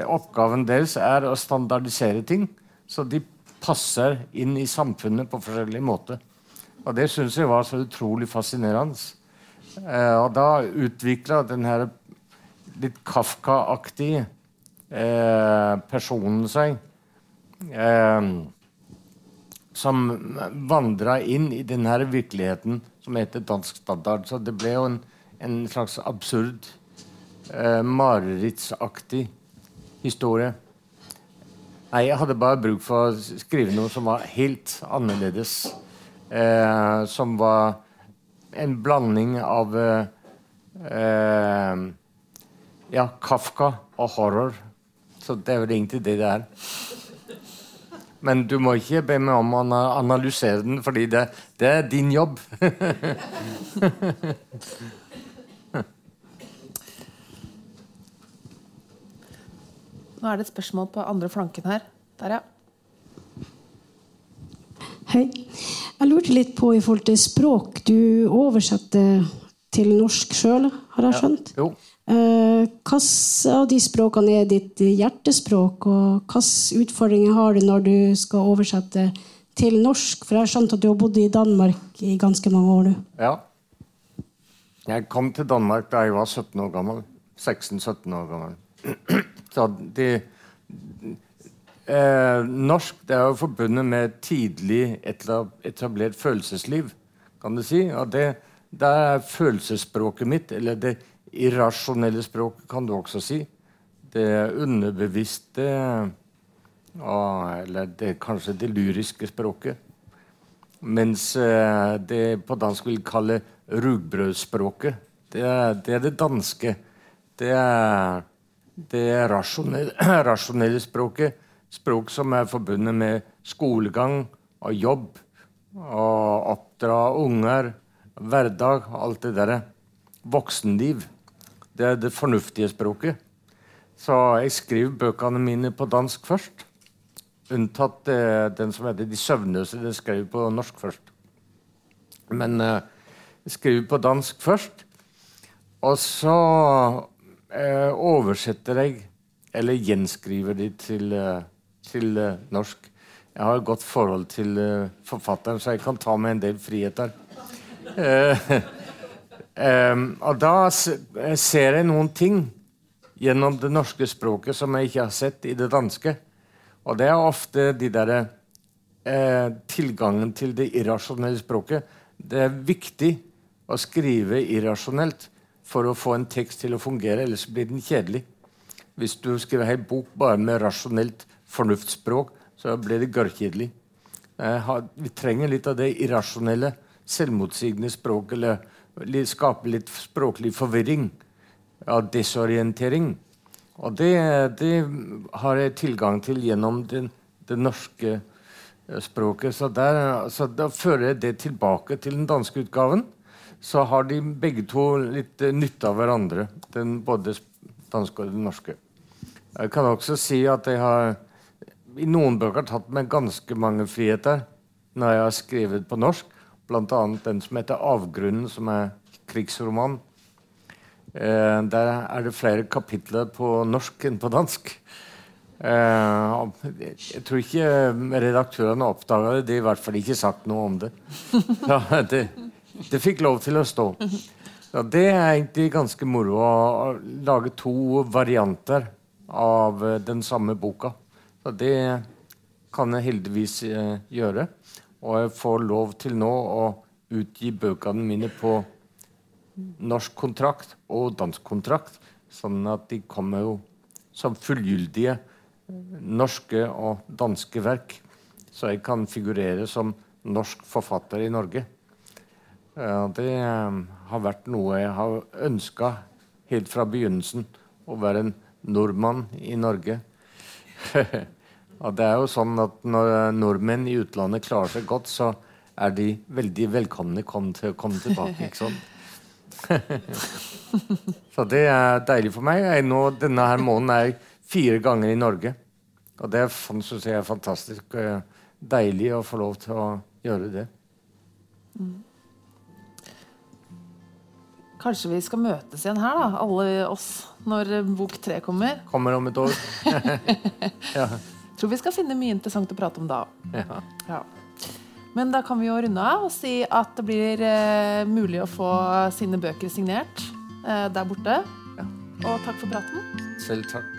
oppgaven deres er å standardisere ting, så de passer inn i samfunnet på forskjellige måter. Og det syns jeg var så utrolig fascinerende. Eh, og da utvikla denne litt Kafka-aktig eh, personen seg. Eh, som vandra inn i denne virkeligheten som heter dansk standard. Så det ble jo en, en slags absurd, eh, marerittsaktig historie. Nei, jeg hadde bare bruk for å skrive noe som var helt annerledes. Eh, som var en blanding av eh, eh, ja, Kafka og horror. Så det er vel egentlig det det er. Men du må ikke be meg om å analysere den, fordi det, det er din jobb. Nå er det et spørsmål på andre flanken her. Der, ja. Hei. Jeg lurte litt på i forhold til språk. Du oversetter til norsk sjøl, har jeg skjønt? Jo. Eh, Hvilke av de språkene er ditt hjertespråk, og hvilke utfordringer har du når du skal oversette til norsk? For jeg har skjønt at du har bodd i Danmark i ganske mange år du Ja. Jeg kom til Danmark da jeg var 17 år gammel. 16-17 år gammel. Så de, eh, Norsk det er jo forbundet med tidlig etablert følelsesliv, kan du si. Og det, det er følelsesspråket mitt, eller det irrasjonelle språk, kan du også si. Det underbevisste Eller det, kanskje det lyriske språket. Mens eh, det på dansk vil kalle rugbrødspråket. Det det er det danske. Det er det rasjonelle, rasjonelle språket. Språk som er forbundet med skolegang og jobb. Og oppdra unger, hverdag, alt det derre. Voksenliv. Det er det fornuftige språket. Så jeg skriver bøkene mine på dansk først. Unntatt eh, den som heter 'De søvnløse'. Den skrev på norsk først. Men eh, jeg skriver på dansk først. Og så eh, oversetter jeg, eller gjenskriver de til, eh, til eh, norsk. Jeg har et godt forhold til eh, forfatteren, så jeg kan ta meg en del friheter. Eh, og da eh, ser jeg noen ting gjennom det norske språket som jeg ikke har sett i det danske. Og det er ofte de derre eh, tilgangen til det irrasjonelle språket. Det er viktig å skrive irrasjonelt for å få en tekst til å fungere, ellers blir den kjedelig. Hvis du skriver en bok bare med rasjonelt fornuftsspråk, så blir det gørrkjedelig. Eh, Vi trenger litt av det irrasjonelle, selvmotsigende språk, eller skape litt språklig forvirring. Ja, desorientering. Og det, det har jeg tilgang til gjennom det, det norske eh, språket. Så, der, så da fører jeg det tilbake til den danske utgaven. Så har de begge to litt eh, nytte av hverandre, den, både danske og den norske. Jeg kan også si at jeg har i noen bøker tatt meg ganske mange friheter når jeg har skrevet på norsk. Bl.a. den som heter 'Avgrunnen', som er krigsroman. Eh, der er det flere kapitler på norsk enn på dansk. Eh, jeg tror ikke redaktørene oppdaga det. De har i hvert fall ikke sagt noe om det. Ja, det, det fikk lov til å stå. Ja, det er egentlig ganske moro å lage to varianter av eh, den samme boka. Så det kan jeg heldigvis eh, gjøre. Og jeg får lov til nå å utgi bøkene mine på norsk kontrakt og dansk kontrakt, sånn at de kommer jo som fullgyldige norske og danske verk. Så jeg kan figurere som norsk forfatter i Norge. Det um, har vært noe jeg har ønska helt fra begynnelsen. Å være en nordmann i Norge. og det er jo sånn at når nordmenn i utlandet klarer seg godt, så er de veldig velkomne til å komme tilbake. ikke sant? så det er deilig for meg. Jeg nå, denne her måneden er jeg fire ganger i Norge. Og det syns jeg er fantastisk uh, deilig å få lov til å gjøre det. Mm. Kanskje vi skal møtes igjen her, da, alle oss, når bok tre kommer? Kommer om et år. ja. Tror vi skal finne mye interessant å prate om da. Ja. ja. Men da kan vi jo runde av og si at det blir eh, mulig å få sine bøker signert eh, der borte. Ja. Og takk for praten. Selv takk.